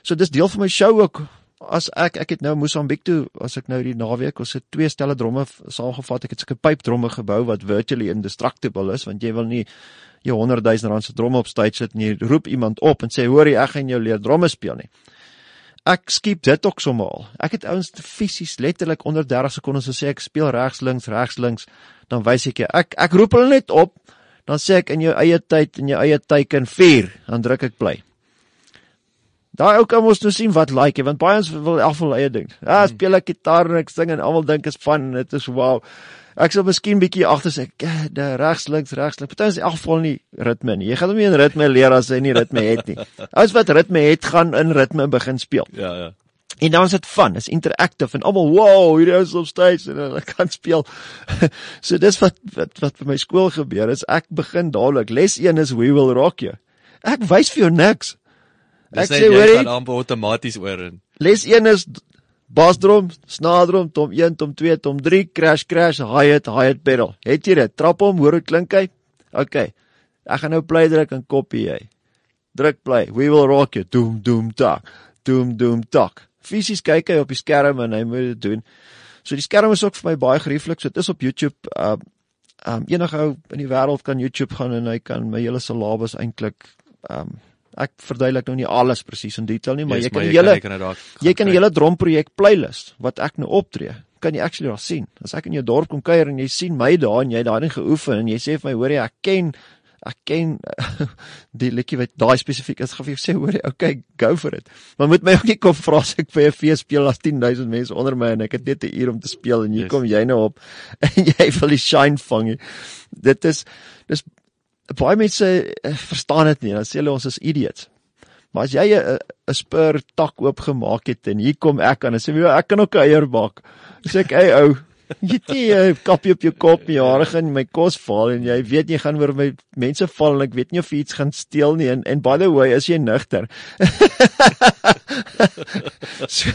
So dis deel van my show ook. As ek ek het nou Mosambiek toe, as ek nou die naweek ons het twee stelle dromme saamgevat. Ek het sulke pypdromme gebou wat virtually indestructible is want jy wil nie jou 100 000 rand se dromme op stage sit en jy roep iemand op en sê hoorie ek gaan jou leer dromme speel nie. Ek skiep dit ook sommer al. Ek het ouens fisies letterlik onder 30 sekondes gesê ek speel regs links regs links dan wys ek jou. Ek ek roep hulle net op dan sê ek in jou eie tyd en jou eie teiken 4 dan druk ek play. Daai ou kan mos nou sien wat like hy want baie ons wil elk wil eie ding. Ja, speel ek gitaar en ek sing en almal dink is en dit is wow. Ek sal miskien bietjie agter sê "Ga- da regs links regs links. Party is in elk geval nie ritme nie. Jy gaan hom nie in ritme leer as hy nie ritme het nie. Ouens wat ritme het gaan in ritme begin speel. Ja, ja. En dan is dit fun, is interactive en almal wow, hierdie ou is op stage en hulle kan speel. so dis wat wat wat by my skool gebeur is ek begin dadelik les 1 is we will rock you. Ek wys vir jou niks. Dis Ek sê jy hoorie, gaan amper outomaties oor en les 1 is basdrom, snaardrom, tom 1, tom 2, tom 3, crash crash, hi-hat, hi-hat pedal. Het jy dit? Trap hom, hoor hoe klink hy? OK. Ek gaan nou play druk en kopie jy. Druk play. We will rock you. Doom doom tak. Doom doom tak. Fisies kyk hy op die skerm en hy moet dit doen. So die skerm is ook vir my baie gerieflik. So dit is op YouTube. Um um enige ou in die wêreld kan YouTube gaan en hy kan my hele syllabus eintlik um ek verduidelik nou nie alles presies in detail nie, maar Yes, jy kan die hele inderdaad Jy kan die gaan hele dromprojek playlist wat ek nou optree, kan jy actually daar sien. As ek in jou dorp kom kuier en jy sien my daar en jy daai ding geoefen en jy sê vir my hoor jy ek ken ek ken die liedjie wat daai spesifiek is, gaan vir jou sê hoor jy okay, go for it. Maar moet my ook nie kom vra as ek vir 'n fees speel as 10000 mense onder my en ek het net 'n uur om te speel en hier Yes. kom jy nou op en jy wil die shine vang. Dit is dis baie mense eh, verstaan dit nie. Dan sê hulle ons is idiots. Maar as jy 'n 'n spur tak oopgemaak het en hier kom ek aan en sê jy ek kan ook 'n eier bak. Sê ek, "Hey ou, jy het nie 'n kapie op jou kop nie, jare gaan my kos val en jy weet jy gaan oor my mense val en ek weet nie of iets gaan steel nie en en by the way, is jy nugter?" so,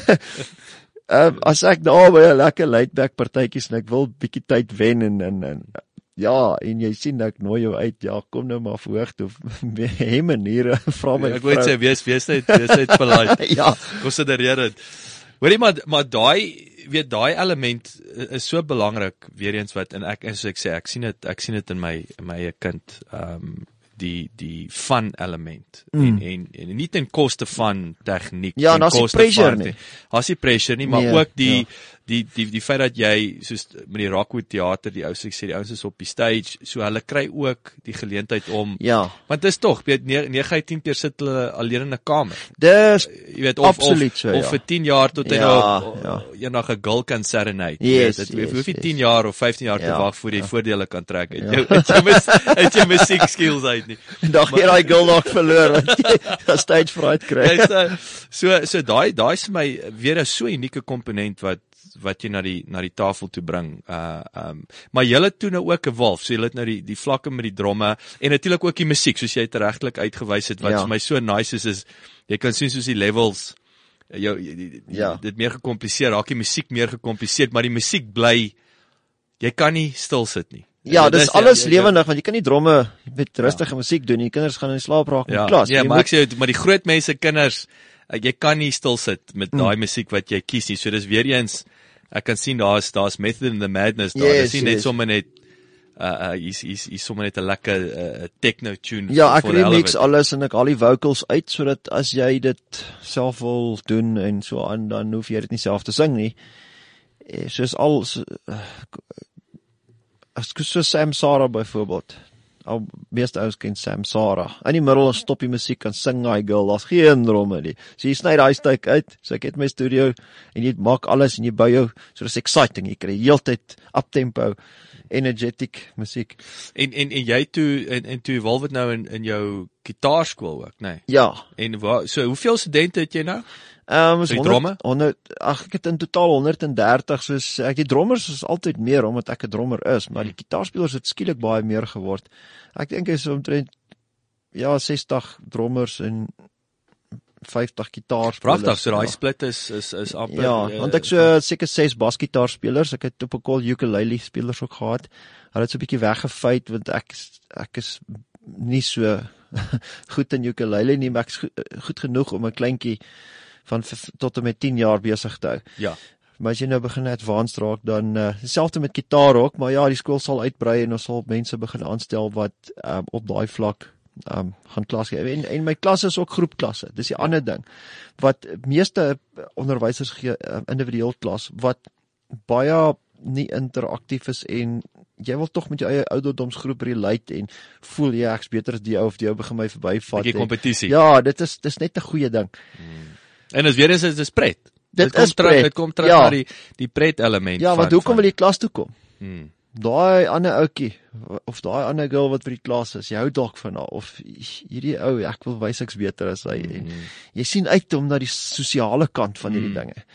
um, as ek daar by 'n lekker laidback partytjies en ek wil bietjie tyd wen en en en Ja, en jy sien ek nooi jou uit. Ja, kom nou maar verhoog toe. Hê maniere vra my. ek wou net vrou. sê wees wees net wees net polite. ja, Konsidereer dit. Hoorie maar maar daai weet daai element is so belangrik weer eens wat en ek as ek sê ek sien dit ek sien dit in my in my eie kind ehm um, die die fun element mm. en, en en nie ten koste van tegniek Ja, ten koste pressure van- nie. Daar's nie pressure nie, maar Nee, ook die ja. Die die die feit dat jy soos met die Rockwood teater die ou sê ek sê die ouens is op die stage, so hulle kry ook die geleentheid om ja. want dit is tog weet 9 uit 10 keer sit hulle alleen in 'n kamer Dis jy weet of of, so, of ja. vir 10 jaar tot hy Ja, nou ja. eendag 'n girl kan serenade. Yes, dit yes, hoef nie yes. 10 jaar of 15 jaar te Ja, wag voor jy voordele kan trek uit Ja. jou uit jou mus- uit jou musiek skills uit nie. dag hier daai girl dalk verloor want jy stage fright kry. Jy so so daai daai is vir my weer 'n so unieke komponent wat wat jy na die na die tafel toe bring. Uh um maar julle toe nou ook 'n wolf. So julle het nou die die vlakke met die dromme en natuurlik ook die musiek soos jy regtelik uitgewys het wat Ja. vir my so nice is is jy kan sien soos die levels jou die- die- Ja. dit meer gekompliseer, raak die musiek meer gekompliseer, maar die musiek bly jy kan nie stil sit nie. Ja, dis is- alles jy- jy- lewendig want jy kan nie dromme met rustige musiek doen nie. Die kinders gaan in slaap raak in Ja, klas. ja maar ek sê jou, maar die groot mense kinders uh, jy kan nie stil sit met daai musiek wat jy kies nie. So dis weer eens ek kan sien daar's daar's method in the madness daar. Yes, dis nie net yes. sommer net uh uh hier's hier's hier's sommer net 'n lekker uh, techno tune. Ja, ek remix alles en ek haal die vocals uit sodat as jy dit self wil doen en so aan dan hoef jy dit nie self te sing nie. Eh, Soos al so, uh, as so Sam Sarah byvoorbeeld. Al meeste ouens ken Sam Sarah. In die middel stop die musiek en sing daai girl. Daar's geen dromme nie. So jy sny daai stuk uit. So ek het my studio en jy maak alles en jy bou jou so dis exciting. Jy kry heeltyd up tempo energetic musiek. En en en jy toe en en toe evolve dit nou in in jou gitaarskool ook, nê? Nee. Ja, En waar so hoeveel studente het jy nou? Ehm um, is Die 100 dromme? 100 ag ek het in totaal 130 soos ek die drommers is altyd meer omdat ek 'n drummer is, maar die gitaarspelers het skielik baie meer geword. Ek dink is omtrent ja 60 drommers en 50 gitaarspelers. Pragtig, so daai ja. split is is is amper Ja, eh, want ek so seker 6 basgitaarspelers, ek het op 'n call ukulele spelers ook gehad. Hulle het so 'n bietjie weggefeit want ek ek is nie so goed in ukulele nie, maar ek is goed, goed genoeg om 'n kleintjie van tot en met 10 jaar besig te hou. Ja. Maar as jy nou begin advanced raak dan uh, dieselfde met gitaar ook, maar ja, die skool sal uitbrei en ons sal mense begin aanstel wat um, op daai vlak um gaan klas gee. En, en my klasse is ook groepklasse. Dis die ander ding. Wat meeste onderwysers gee uh, individueel klas wat baie nie interaktief is en jy wil tog met jou eie ouderdomsgroep relate en voel jy ek's beter as die ou of die ou begin my verbyvat. Bietjie en- kompetisie. Ja, dit is dis net 'n goeie ding. En as weer eens is dit pret. Dit kom is terug, dit kom terug Ja. na die die pret element Ja, want hoekom wil jy klas toe kom? Hmm. Daai ander ouetjie of daai ander girl wat by die klas is, jy hou dalk van haar of hierdie ou, ek wil wys ek's beter as hy. En jy sien uit om na die sosiale kant van hierdie Mm. dinge.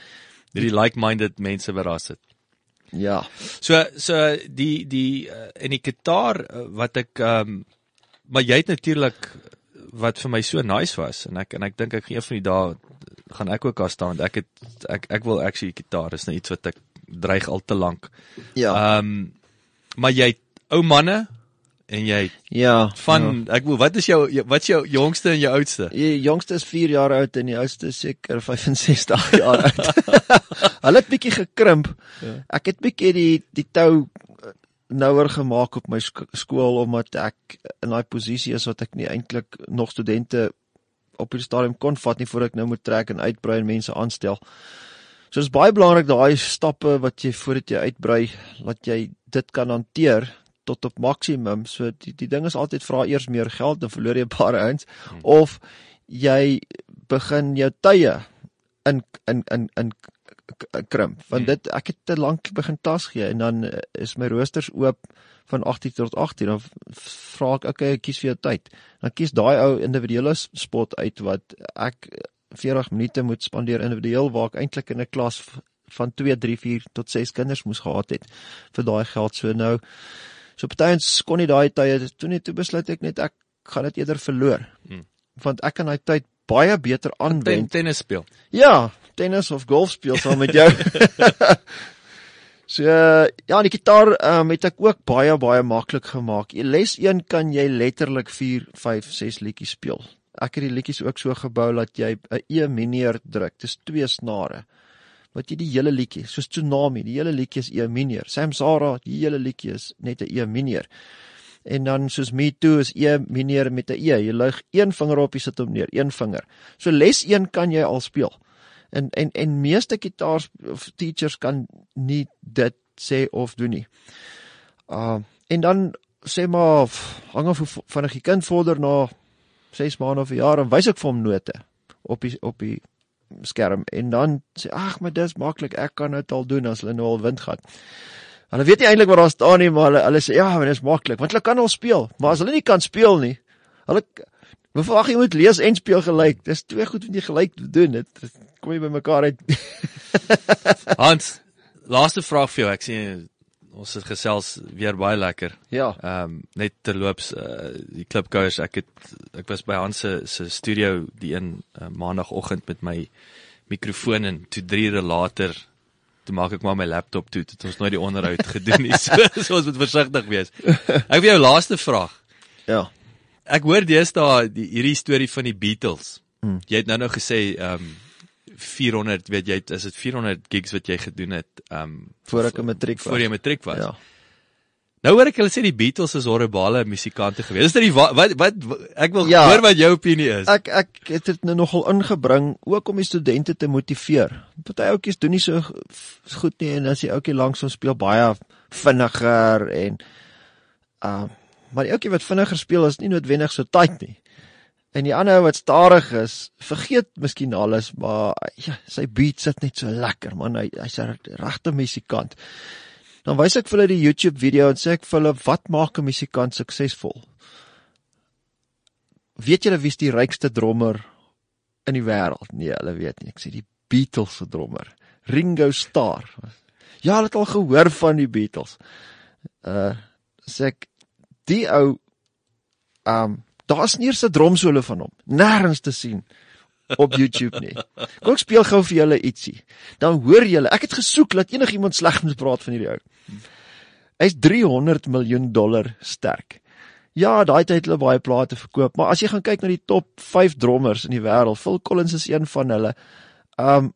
Die like-minded mense verras dit. Ja. So so die die uh, en die gitaar uh, wat ek ehm um, maar jy het natuurlik wat vir my so nice was en ek en ek dink ek een van die dae gaan ek ook daar staan want ek het ek ek wil actually gitaar is nou iets wat ek dreig al te lank. Ja. Ehm um, maar jy ou manne en jy ja. van ja. ek wil wat is jou wat is jou jongste en jou oudste? Die jongste is 4 jaar oud en die oudste seker 65 jaar oud. Hulle het bietjie gekrimp. Ja. Ek het bietjie die die tou eh, nouer gemaak op my sk skool omdat ek in daai posisie is wat ek nie eintlik nog studente op die stadium kon vat nie voordat ek nou moet trek en uitbrei en mense aanstel. So dis baie belangrik daai stappe wat jy voordat jy uitbrei, dat jy dit kan hanteer tot op maksimum. So die die ding is altyd vra eers meer geld dan verloor jy 'n paar ouens hmm. of jy begin jou tye in in in in krimp want Hmm. dit ek het te lank begin tas gee en dan eh, is my roosters oop van 18 tot 18 dan vra ek okay ek kies vir jou tyd dan kies daai ou individuele spot uit wat ek 40 minute moet spandeer individueel waar ek eintlik in 'n klas van 2 3 4 tot 6 kinders moes gehad het vir daai geld so nou so partyens kon nie daai tye toe net toe besluit ek net ek gaan dit eerder verloor Hmm. want ek kan daai tyd baie beter Ten, aanwend tennis speel. Ja, tennis of golf speel saam met jou. so uh, ja, die gitaar um, het ek ook baie baie maklik gemaak. Les 1 kan jy letterlik 4, 5, 6 liedjies speel. Ek het die liedjies ook so gebou dat jy 'n E mineur druk. Dis twee snare. Wat jy die hele liedjie, soos Tsunami, die hele liedjie is E mineur. Samsara, die hele liedjie is net 'n E mineur. En dan soos Me Too is E mineur met 'n E. Jy lig een vinger op, jy sit hom neer, een vinger. So les 1 kan jy al speel. En en en meeste gitaar of teachers kan nie dit sê of doen nie. Uh en dan sê maar hang af hoe v- vinnig die kind vorder na 6 maande of 'n jaar en wys ek vir hom note op die op die skerm en dan sê ag maar dis maklik ek kan dit al doen as hulle nou al wind gaan. Hulle weet nie eintlik wat daar staan nie maar hulle hulle sê ja, maar dis maklik want hulle kan al speel, maar as hulle nie kan speel nie, hulle Hoe verwag jy moet lees en speel gelyk? Dis twee goed wat jy gelyk doen. Dit dit kom jy by mekaar uit. Hans, laaste vraag vir jou. Ek sien ons het gesels weer baie lekker. ja. Ehm um, net terloops uh, die klipkouers ek het ek was by Hans se se studio die een uh, maandagooggend met my mikrofoon en toe 3 ure later toe maak ek maar my laptop toe het ons nooit die onderhoud gedoen nie so, so ons moet versigtig wees. Ek wil jou laaste vraag. Ja. Ek hoor deesdae die hierdie storie van die Beatles. Hmm. Jy het nou nou gesê ehm um, 400 weet jy is dit 400 gigs wat jy gedoen het ehm um, Voor ek 'n matriek was. voor jy matriek was. Ja. Nou hoor ek hulle sê die Beatles is horribale musikante gewees. Is dit die wa- wat wat, wat ek wil Ja. hoor wat jou opinie is. Ek ek het dit nou nogal ingebring ook om die studente te motiveer. Party ouetjies doen nie so goed nie en as die ouetjie langs ons speel baie vinniger en uh maar die ouetjie wat vinniger speel is nie noodwendig so tight nie. En die ander ou wat stadig is, vergeet miskien alles, maar ja, sy beat sit net so lekker man. Hy hy's 'n regte musikant. Dan wys ek vir hulle die YouTube video en sê ek vir hulle wat maak 'n musikant suksesvol? Weet julle wie's die rykste drummer in die wêreld? Nee, hulle weet nie. Ek sê die Beatles se drummer, Ringo Starr. Ja, hulle het al gehoor van die Beatles. Uh sê ek die ou um daar's nie eens 'n drumsolo van hom. Nêrens te sien op YouTube nie. Kom ek speel gou vir julle ietsie. Dan hoor julle, ek het gesoek dat enigiemand sleg moet praat van hierdie ou. Hy's 300 miljoen dollar sterk. Ja, daai tyd het hulle baie plate verkoop, maar as jy gaan kyk na die top 5 drummers in die wêreld, Phil Collins is een van hulle. Um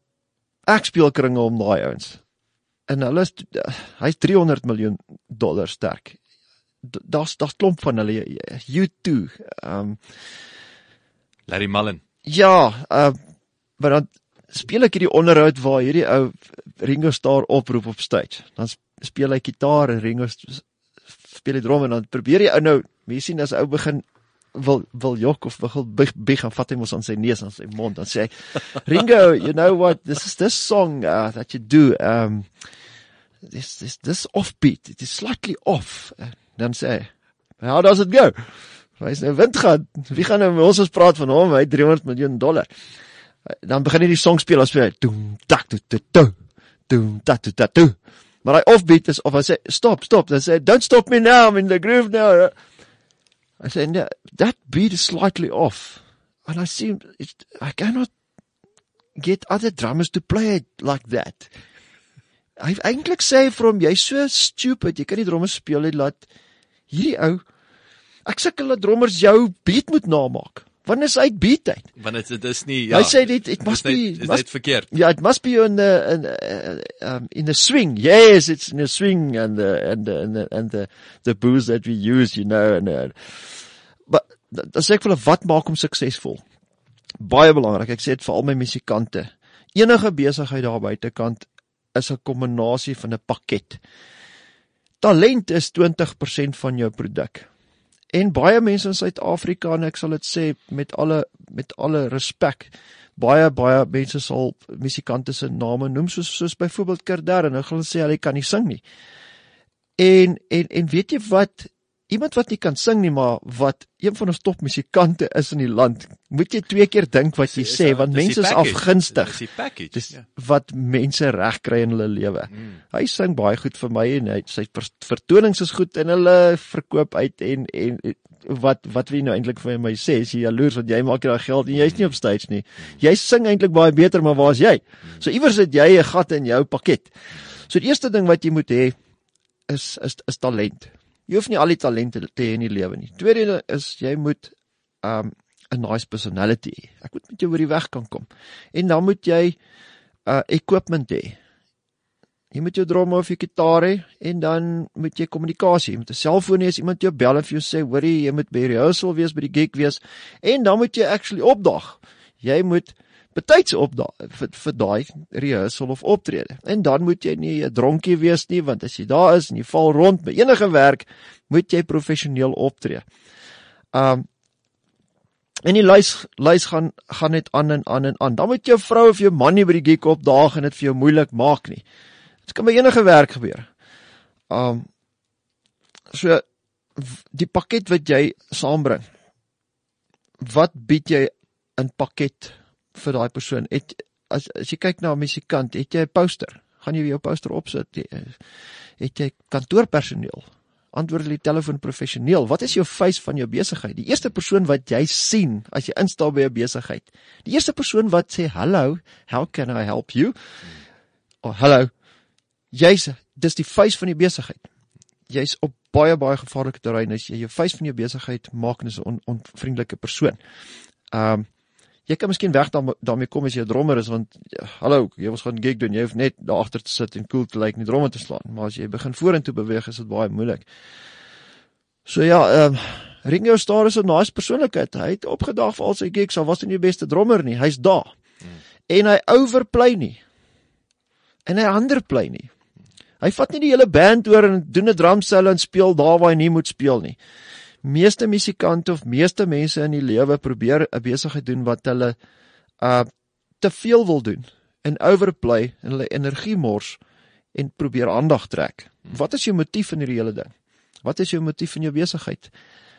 ek speel kringe om daai ouens. En hulle is hy's 300 miljoen dollar sterk. Daar's daar's klomp van hulle U2. Um Larry Mullen. ja, uh maar dan speel ek hierdie onderhoud waar hierdie ou Ringo Starr oproep op stage. Dan sp- speel hy gitaar en Ringo speel die drum en dan probeer die ou nou, mense sien as ou begin wil wil jok of wil bieg, bieg en vat hom ons aan sy neus en sy mond dan sê hy Ringo you know what this is this song uh, that you do um this this this offbeat it is slightly off uh, dan sê hy how does it go. Wys nou wind gaan. Wie gaan nou met ons ons praat van hom? Hy het 300 miljoen dollar. Dan begin hy die song speel as hy doem tak tu tu tu. Doem tak tu tu tu. Maar hy offbeat is of hy sê stop stop. Dan sê hy, don't stop me now. I'm in the groove now. I say no, that beat is slightly off. And I see it, I cannot get other drummers to play it like that. Hy eintlik sê vir hom jy's so stupid. Jy kan nie drums speel nie. Laat hierdie ou ek sukkel dat drummers jou beat moet namaak. Wanneer is uit beat uit? Want dit dit is nie Ja, ja. hy sê dit it must be dis must, net verkeerd. yeah it must be in the in, uh, um, in the swing. Yes it's in the swing and the and the and the, and the, the booze that we use you know and uh, but dan sê ek vir hulle wat maak hom suksesvol? Baie belangrik ek sê dit vir al my musikante. Enige besigheid daar buitekant is 'n kombinasie van 'n pakket talent is 20% van jou produk en baie mense in Suid-Afrika en ek sal dit sê met alle met alle respek baie baie mense sal musikante se name noem soos soos byvoorbeeld Kerdar en hulle gaan sê hulle kan nie sing nie. En en en weet jy wat iemand wat nie kan sing nie maar wat een van ons topmusikante is in die land, moet jy twee keer dink wat jy Dis- sê dis- want die mense is afgunstig. Dis die package. Dis ja. wat mense reg kry in hulle lewe. Mm. Hy sing baie goed vir my en hy sy ver- vertonings is goed en hulle verkoop uit en en wat wat wil jy nou eintlik vir my sê? Is jy jaloers want jy maak jy daai geld en jy's nie op stage nie. Jy sing eintlik baie beter, maar waar's jy? So iewers het jy 'n gat in jou pakket. So die eerste ding wat jy moet hê is is is talent. Jy hoef nie al die talente te hê in die lewe nie. Tweede is jy moet um 'n nice personality hê. Ek moet met jou oor die weg kan kom. En dan moet jy uh equipment hê. Jy moet jou drum of jou gitaar hê en dan moet jy kommunikasie. Jy moet 'n selfoon hê as iemand jou bel vir jou sê, "Hoorie, jy moet by rehearsal wees, by die gig wees." En dan moet jy actually opdag. Jy moet betyds opdaag vir vir daai rehearsal of optrede. En dan moet jy nie 'n dronkie wees nie, want as jy daar is en jy val rond by enige werk, moet jy professioneel optree. Um En die lys lys gaan gaan net aan en aan en aan. Dan moet jou vrou of jou man nie by die gig opdaag en dit vir jou moeilik maak nie. Dit kan by enige werk gebeur. Um so die pakket wat jy saambring. Wat bied jy in pakket vir daai persoon? Het as as jy kyk na 'n musikant, het jy 'n poster? Gaan jy jou poster opsit? Het- Het jy kantoorpersoneel? antwoord die telefoon professioneel. Wat is jou face van jou besigheid? Die eerste persoon wat jy sien as jy instap by 'n besigheid. Die eerste persoon wat sê hallo, how can I help you? Oh, hallo. Jy's dis die face van die besigheid. Jy's op baie baie gevaarlike terrein as jy jou face van jou besigheid maak as 'n on, onvriendelike persoon. Um jy kan miskien weg daarmee, daarmee kom as jy 'n drummer is want ja, hallo, jy was gaan gig doen, jy hoef net daar agter te sit en cool te lyk en die drummer te slaan, maar as jy begin vorentoe beweeg is dit baie moeilik. So ja, ehm um, Ringo Starr is 'n nice persoonlikheid. Hy het opgedag vir al sy gigs, al was hy nie die beste drummer nie, hy's daar. Hmm. En hy overplay nie. En hy underplay nie. Hy vat nie die hele band oor en doen 'n drum solo en speel daar waar hy nie moet speel nie. Meeste musikante of meeste mense in die lewe probeer 'n besigheid doen wat hulle uh te veel wil doen en overplay en hulle energie mors en probeer aandag trek. Wat is jou motief in hierdie hele ding? Wat is jou motief in jou besigheid?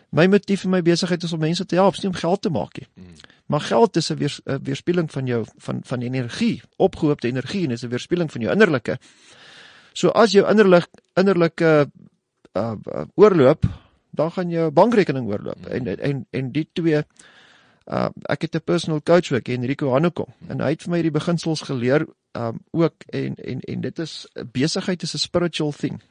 My motief in my besigheid is om mense te help, nie om geld te maak nie. Maar geld is 'n weer, weerspieëling van jou van van energie, opgehoopte energie en is 'n weerspieëling van jou innerlike. So as jou innerlik innerlike uh, uh oorloop, dan gaan jou bankrekening oorloop. En en en die twee uh ek het 'n personal coach ook Enrico Hanekom en hy het vir my hierdie beginsels geleer um ook en en en dit is besigheid is 'n spiritual thing.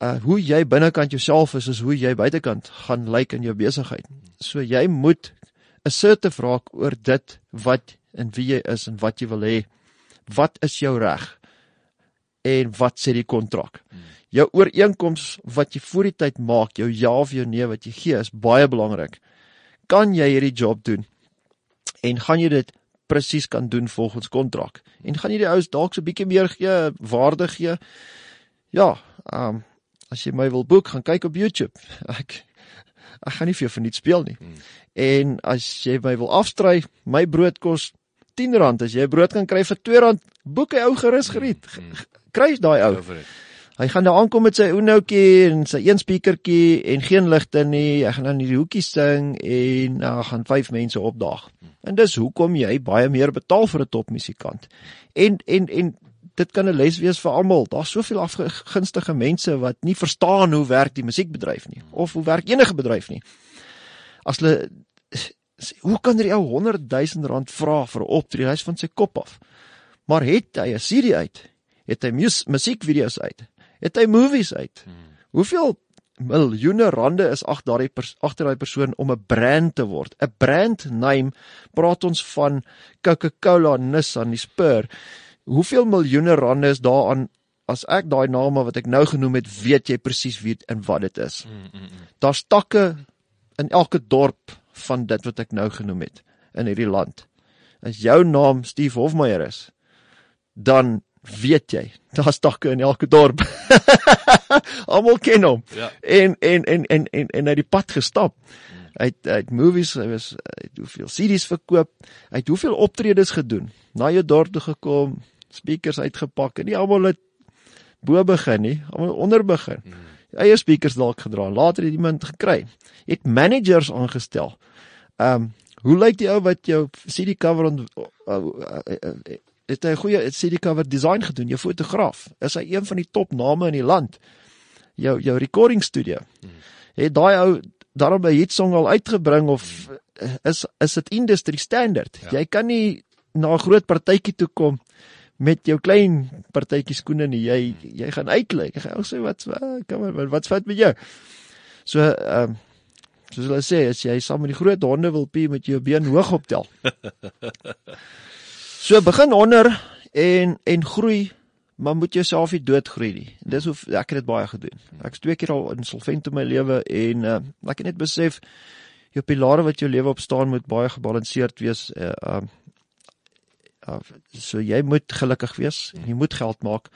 Uh hoe jy binnekant jouself is is hoe jy buitekant gaan lyk in jou besigheid. So jy moet assertive raak oor dit wat en wie jy is en wat jy wil hê. Wat is jou reg? En wat sê die kontrak? Jou ooreenkoms wat jy voor die tyd maak, jou ja of jou nee wat jy gee is baie belangrik. Kan jy hierdie job doen? En gaan jy dit presies kan doen volgens kontrak? En gaan jy die ouens dalk so 'n bietjie meer gee, waarde gee? Ja, ehm um, as jy my wil boek, gaan kyk op YouTube. Ek ek gaan nie vir jou verniet speel nie. Hmm. En as jy my wil afstry, my brood kos R10 as jy brood kan kry vir R2, boek hy ou gerus geriet. Hmm. Kry daai ou. Hy gaan daar aankom met sy oenoutjie en sy een speakertjie en geen ligte nie. Hy gaan dan in die hoekie sing en dan uh, gaan vyf mense opdaag. En dis hoekom jy baie meer betaal vir 'n topmusikant. En en en dit kan 'n les wees vir almal. Daar's soveel afgunstige mense wat nie verstaan hoe werk die musiekbedryf nie of hoe werk enige bedryf nie. As hulle hoe kan hy ou 100 000 rand vra vir 'n optrede huis van sy kop af? Maar het hy 'n CD uit? Het hy musiekvideo's uit? Het hy movies uit? Hoeveel miljoene rande is agter daardie agter daai persoon om 'n brand te word? 'n Brand name praat ons van Coca-Cola, Nissan, die Spur. Hoeveel miljoene rande is daaraan as ek daai name wat ek nou genoem het, weet jy presies wie en wat dit is. Mm, mm, mm. Daar's takke in elke dorp van dit wat ek nou genoem het in hierdie land. As jou naam Steve Hofmeyer is, dan weet jy, daar's takke in elke dorp. Almal ken hom. Ja. En en en en en en hy het die pad gestap. Hy het, hy het movies, hy was hy het hoeveel CD's verkoop, hy het hoeveel optredes gedoen. Na jou dorp toe gekom, speakers uitgepak en nie almal het bo begin nie, almal onder begin. Hmm. Eie speakers dalk gedra. Later het iemand gekry. Het managers aangestel. Ehm um, hoe lyk die ou wat jou CD cover on uh, uh, uh, uh, het hy 'n goeie CD cover design gedoen, jou fotograaf. Is hy een van die top name in die land? Jou jou recording studio. Hmm. Het daai ou daarom 'n hit song al uitgebring of is is dit industry standard? Ja. Jy kan nie na 'n groot partytjie toe kom met jou klein partytjie skoene nie. Jy hmm. jy gaan uitlyk. Jy gaan sê wat kom wat wat vat met jou? So ehm um, soos hulle sê, as jy saam met die groot honde wil pie met jou been hoog optel. So begin onder en en groei, maar moet jouself nie doodgroei nie. Dis hoe ek het dit baie gedoen. Ek's twee keer al insolvent in my lewe en uh, ek het net besef jou pilare wat jou lewe op staan moet baie gebalanseerd wees. Uh, uh, uh so jy moet gelukkig wees en jy moet geld maak.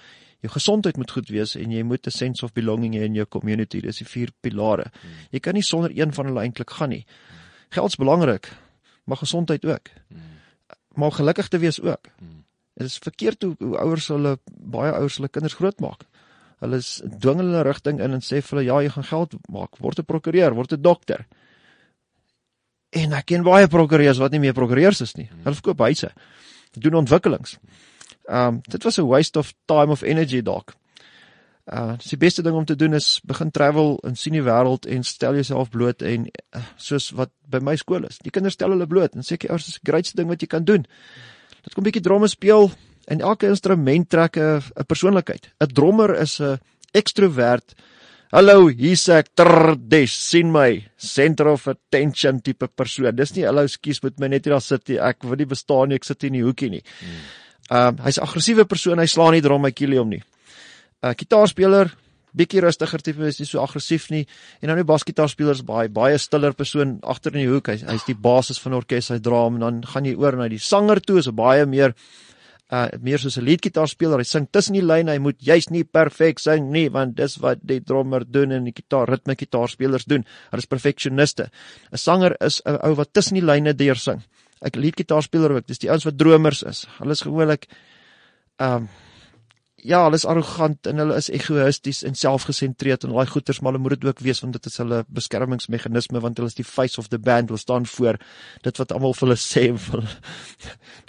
Jou gesondheid moet goed wees en jy moet 'n sense of belonging hê in jou community. Dis die vier pilare. Jy kan nie sonder een van hulle eintlik gaan nie. Geld's belangrik, maar gesondheid ook. Hmm maar gelukkig te wees ook. Hmm. Dit is verkeerd hoe, hoe ouers hulle baie ouers hulle kinders grootmaak. Hulle dwing hulle rigting in en sê vir hulle ja, jy gaan geld maak, word 'n prokureur, word 'n dokter. En ek ken baie prokureurs wat nie meer prokureurs is nie. Hmm. Hulle verkoop huise. Doen ontwikkelings. Ehm um, dit was 'n waste of time of energy dalk. Uh die beste ding om te doen is begin travel en sien die wêreld en stel jouself bloot en uh, soos wat by my skool is. Die kinders stel hulle bloot en sê ek ouers is die grootste ding wat jy kan doen. Dit kom bietjie drome speel en elke instrument trek 'n 'n persoonlikheid. 'n Drummer is 'n ekstrovert. Hallo, hier's ek. Trrr, dis sien my center of attention tipe persoon. Dis nie hallo, skus met my net hier daar sit nie. Ek wil nie bestaan nie. Ek sit hier in die hoekie nie. Ehm um, hy's 'n aggressiewe persoon. Hy slaan nie drum my kielie om nie. 'n uh, Gitaarspeler, bietjie rustiger tipe, is nie so aggressief nie. En dan die basgitaarspelers baie baie stiller persoon agter in die hoek. Hy's hy's die basis van orkes, hy dra hom en dan gaan jy oor na die sanger toe, is baie meer uh meer soos 'n leadgitaarspeler. Hy sing tussen die lyne. Hy moet juis nie perfek sing nie, want dis wat die drummer doen en die gitaar ritme gitaarspelers doen. Hulle is perfeksioniste. 'n Sanger is 'n ou wat tussen die lyne deur sing. Ek leadgitaarspeler ook. Dis die ouens wat dromers is. Hulle is gewoonlik um ja, hulle is arrogant en hulle is egoïsties en selfgesentreerd en daai goeters maar hulle moet dit ook wees want dit is hulle beskermingsmeganisme want hulle is die face of the band, hulle staan voor dit wat almal vir hulle sê en vir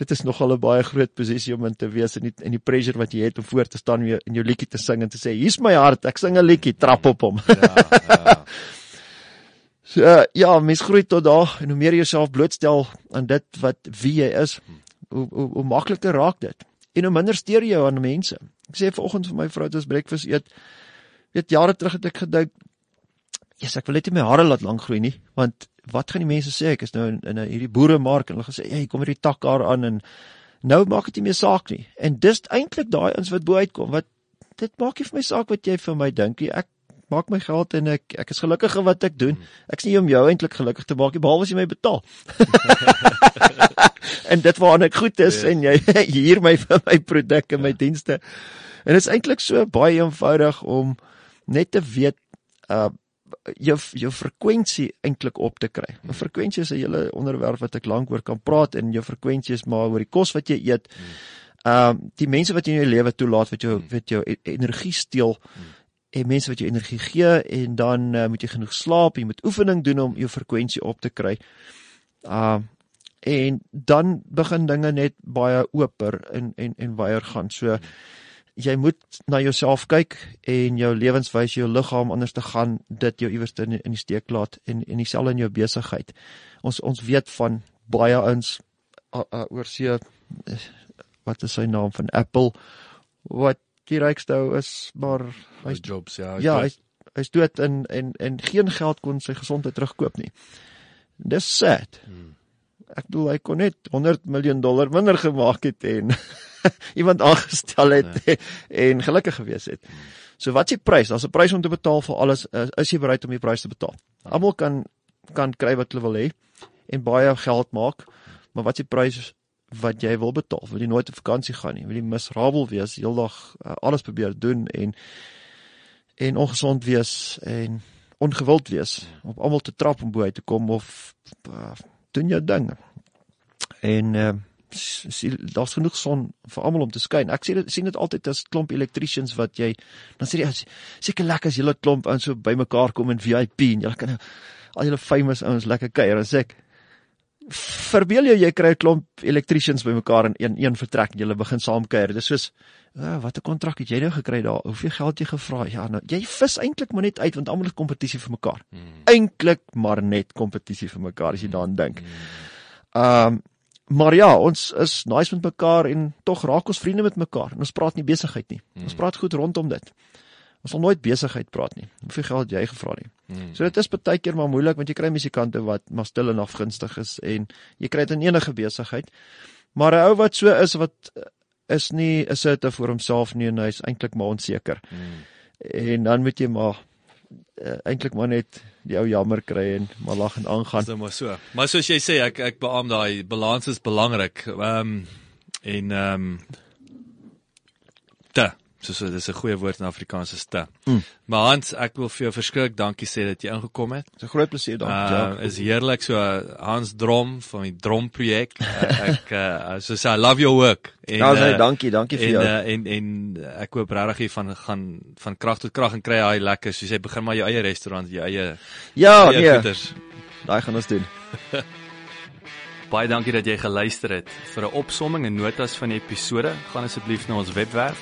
dit is nogal 'n baie groot posisie om in te wees en die en die pressure wat jy het om voor te staan in jou liedjie te sing en te sê hier's my hart, ek sing 'n liedjie, trap op hom. Ja, ja. So, ja, mens groei tot daar en hoe meer jy jouself blootstel aan dit wat wie jy is, hoe hoe, hoe makliker raak dit en hoe minder steur jy aan mense. Ek sê vanoggend vir my vrou toe ons breakfast eet, weet jare terug het ek gedink yes, ek wil net nie my hare laat lank groei nie, want wat gaan die mense sê ek is nou in, in hierdie boeremark en hulle gaan sê, "Hey, kom hierdie tak daar aan en nou maak dit nie meer saak nie." En dis eintlik daai ins wat bo uitkom wat dit maak nie vir my saak wat jy vir my dink nie. Ek maak my geld en ek ek is gelukkig in wat ek doen. Ek's nie om jou eintlik gelukkig te maak nie behalwe as jy my betaal. en dit waaraan ek goed is Ja. en jy hier my vir my produkte en my dienste. En dit is eintlik so baie eenvoudig om net te weet uh jou jou frekwensie eintlik op te kry. 'n Frekwensie is 'n hele onderwerp wat ek lank oor kan praat en jou frekwensie is maar oor die kos wat jy eet. Um die mense wat jy in jou lewe toelaat wat jou wat jou e- energie steel en mense wat jou energie gee en dan uh, moet jy genoeg slaap, jy moet oefening doen om jou frekwensie op te kry. Um en dan begin dinge net baie oper en en en wyer gaan. So jy moet na jouself kyk en jou lewenswyse, jou liggaam anders te gaan, dit jou iewers in in die steek laat en en dieselfde in jou besigheid. Ons ons weet van baie ouens uh, uh, oor see eh, wat is sy naam van Apple wat die rykste ou is, maar hy's Jobs, ja. ek ja, hy's hy's dood en en en geen geld kon sy gesondheid terugkoop nie. Dis sad. Hmm. Ek bedoel hy kon net 100 miljoen dollar minder gemaak het en iemand aangestel het Ja. en gelukkig gewees het. So wat is die prys? Daar's 'n prys om te betaal vir alles. Is, is jy bereid om die prys te betaal? Almal kan kan kry wat hulle wil hê en baie geld maak, maar wat is die prys wat jy wil betaal? Wil jy nooit op vakansie gaan nie? Wil jy miserabel wees, heeldag uh, alles probeer doen en en ongesond wees en ongewild wees om almal te trap om bo uit te kom of uh, doen jou ding. En uh, daar's genoeg son vir almal om te skyn. Ek sien dit sien dit altyd as klomp electricians wat jy dan sê jy seker lekker as julle klomp aan so bymekaar kom in VIP en julle kan al julle famous ouens lekker kuier en sê ek verbeel jou jy kry 'n klomp electricians bymekaar in een een vertrek en julle begin saam kuier. Dis soos ah, wat 'n kontrak het jy nou gekry daar? Hoeveel geld jy gevra? Ja, nou jy vis eintlik maar net uit want almal is kompetisie vir mekaar. Hmm. Eintlik maar net kompetisie vir mekaar as jy daaraan dink. Ehm um, maar ja, ons is nice met mekaar en tog raak ons vriende met mekaar. En ons praat nie besigheid nie. Ons praat goed rondom dit. Ons sal nooit besigheid praat nie. Hoeveel geld het jy gevra nie? Hmm. So dit is baie keer maar moeilik want jy kry musikante wat maar stil en afgunstig is en jy kry dit in enige besigheid. Maar 'n ou wat so is wat eh, is nie is dit vir homself nie en hy's eintlik maar onseker. Hmm. En dan moet jy maar uh, eintlik maar net die ou jammer kry en maar lag en aangaan. Dis maar so. Maar soos jy sê, ek ek beamoen daai balans is belangrik. Ehm um, en ehm um, te soos dit is 'n goeie woord in Afrikaans is te. Mm. Maar Hans, ek wil vir jou verskrik dankie sê dat jy ingekom het. Dis 'n groot plesier dankie. Uh, is heerlik so Hans Drom van die Drom projek. Uh, ek uh, so sê I love your work. En, Ja, nee, uh, dankie, dankie vir en, jou. uh, en en ek hoop regtig jy van gaan van krag tot krag en kry hy lekker soos jy begin maar jou eie restaurant, jou eie Ja, eie nee. Daai gaan ons doen. Baie dankie dat jy geluister het. Vir 'n opsomming en notas van die episode, gaan asseblief na ons webwerf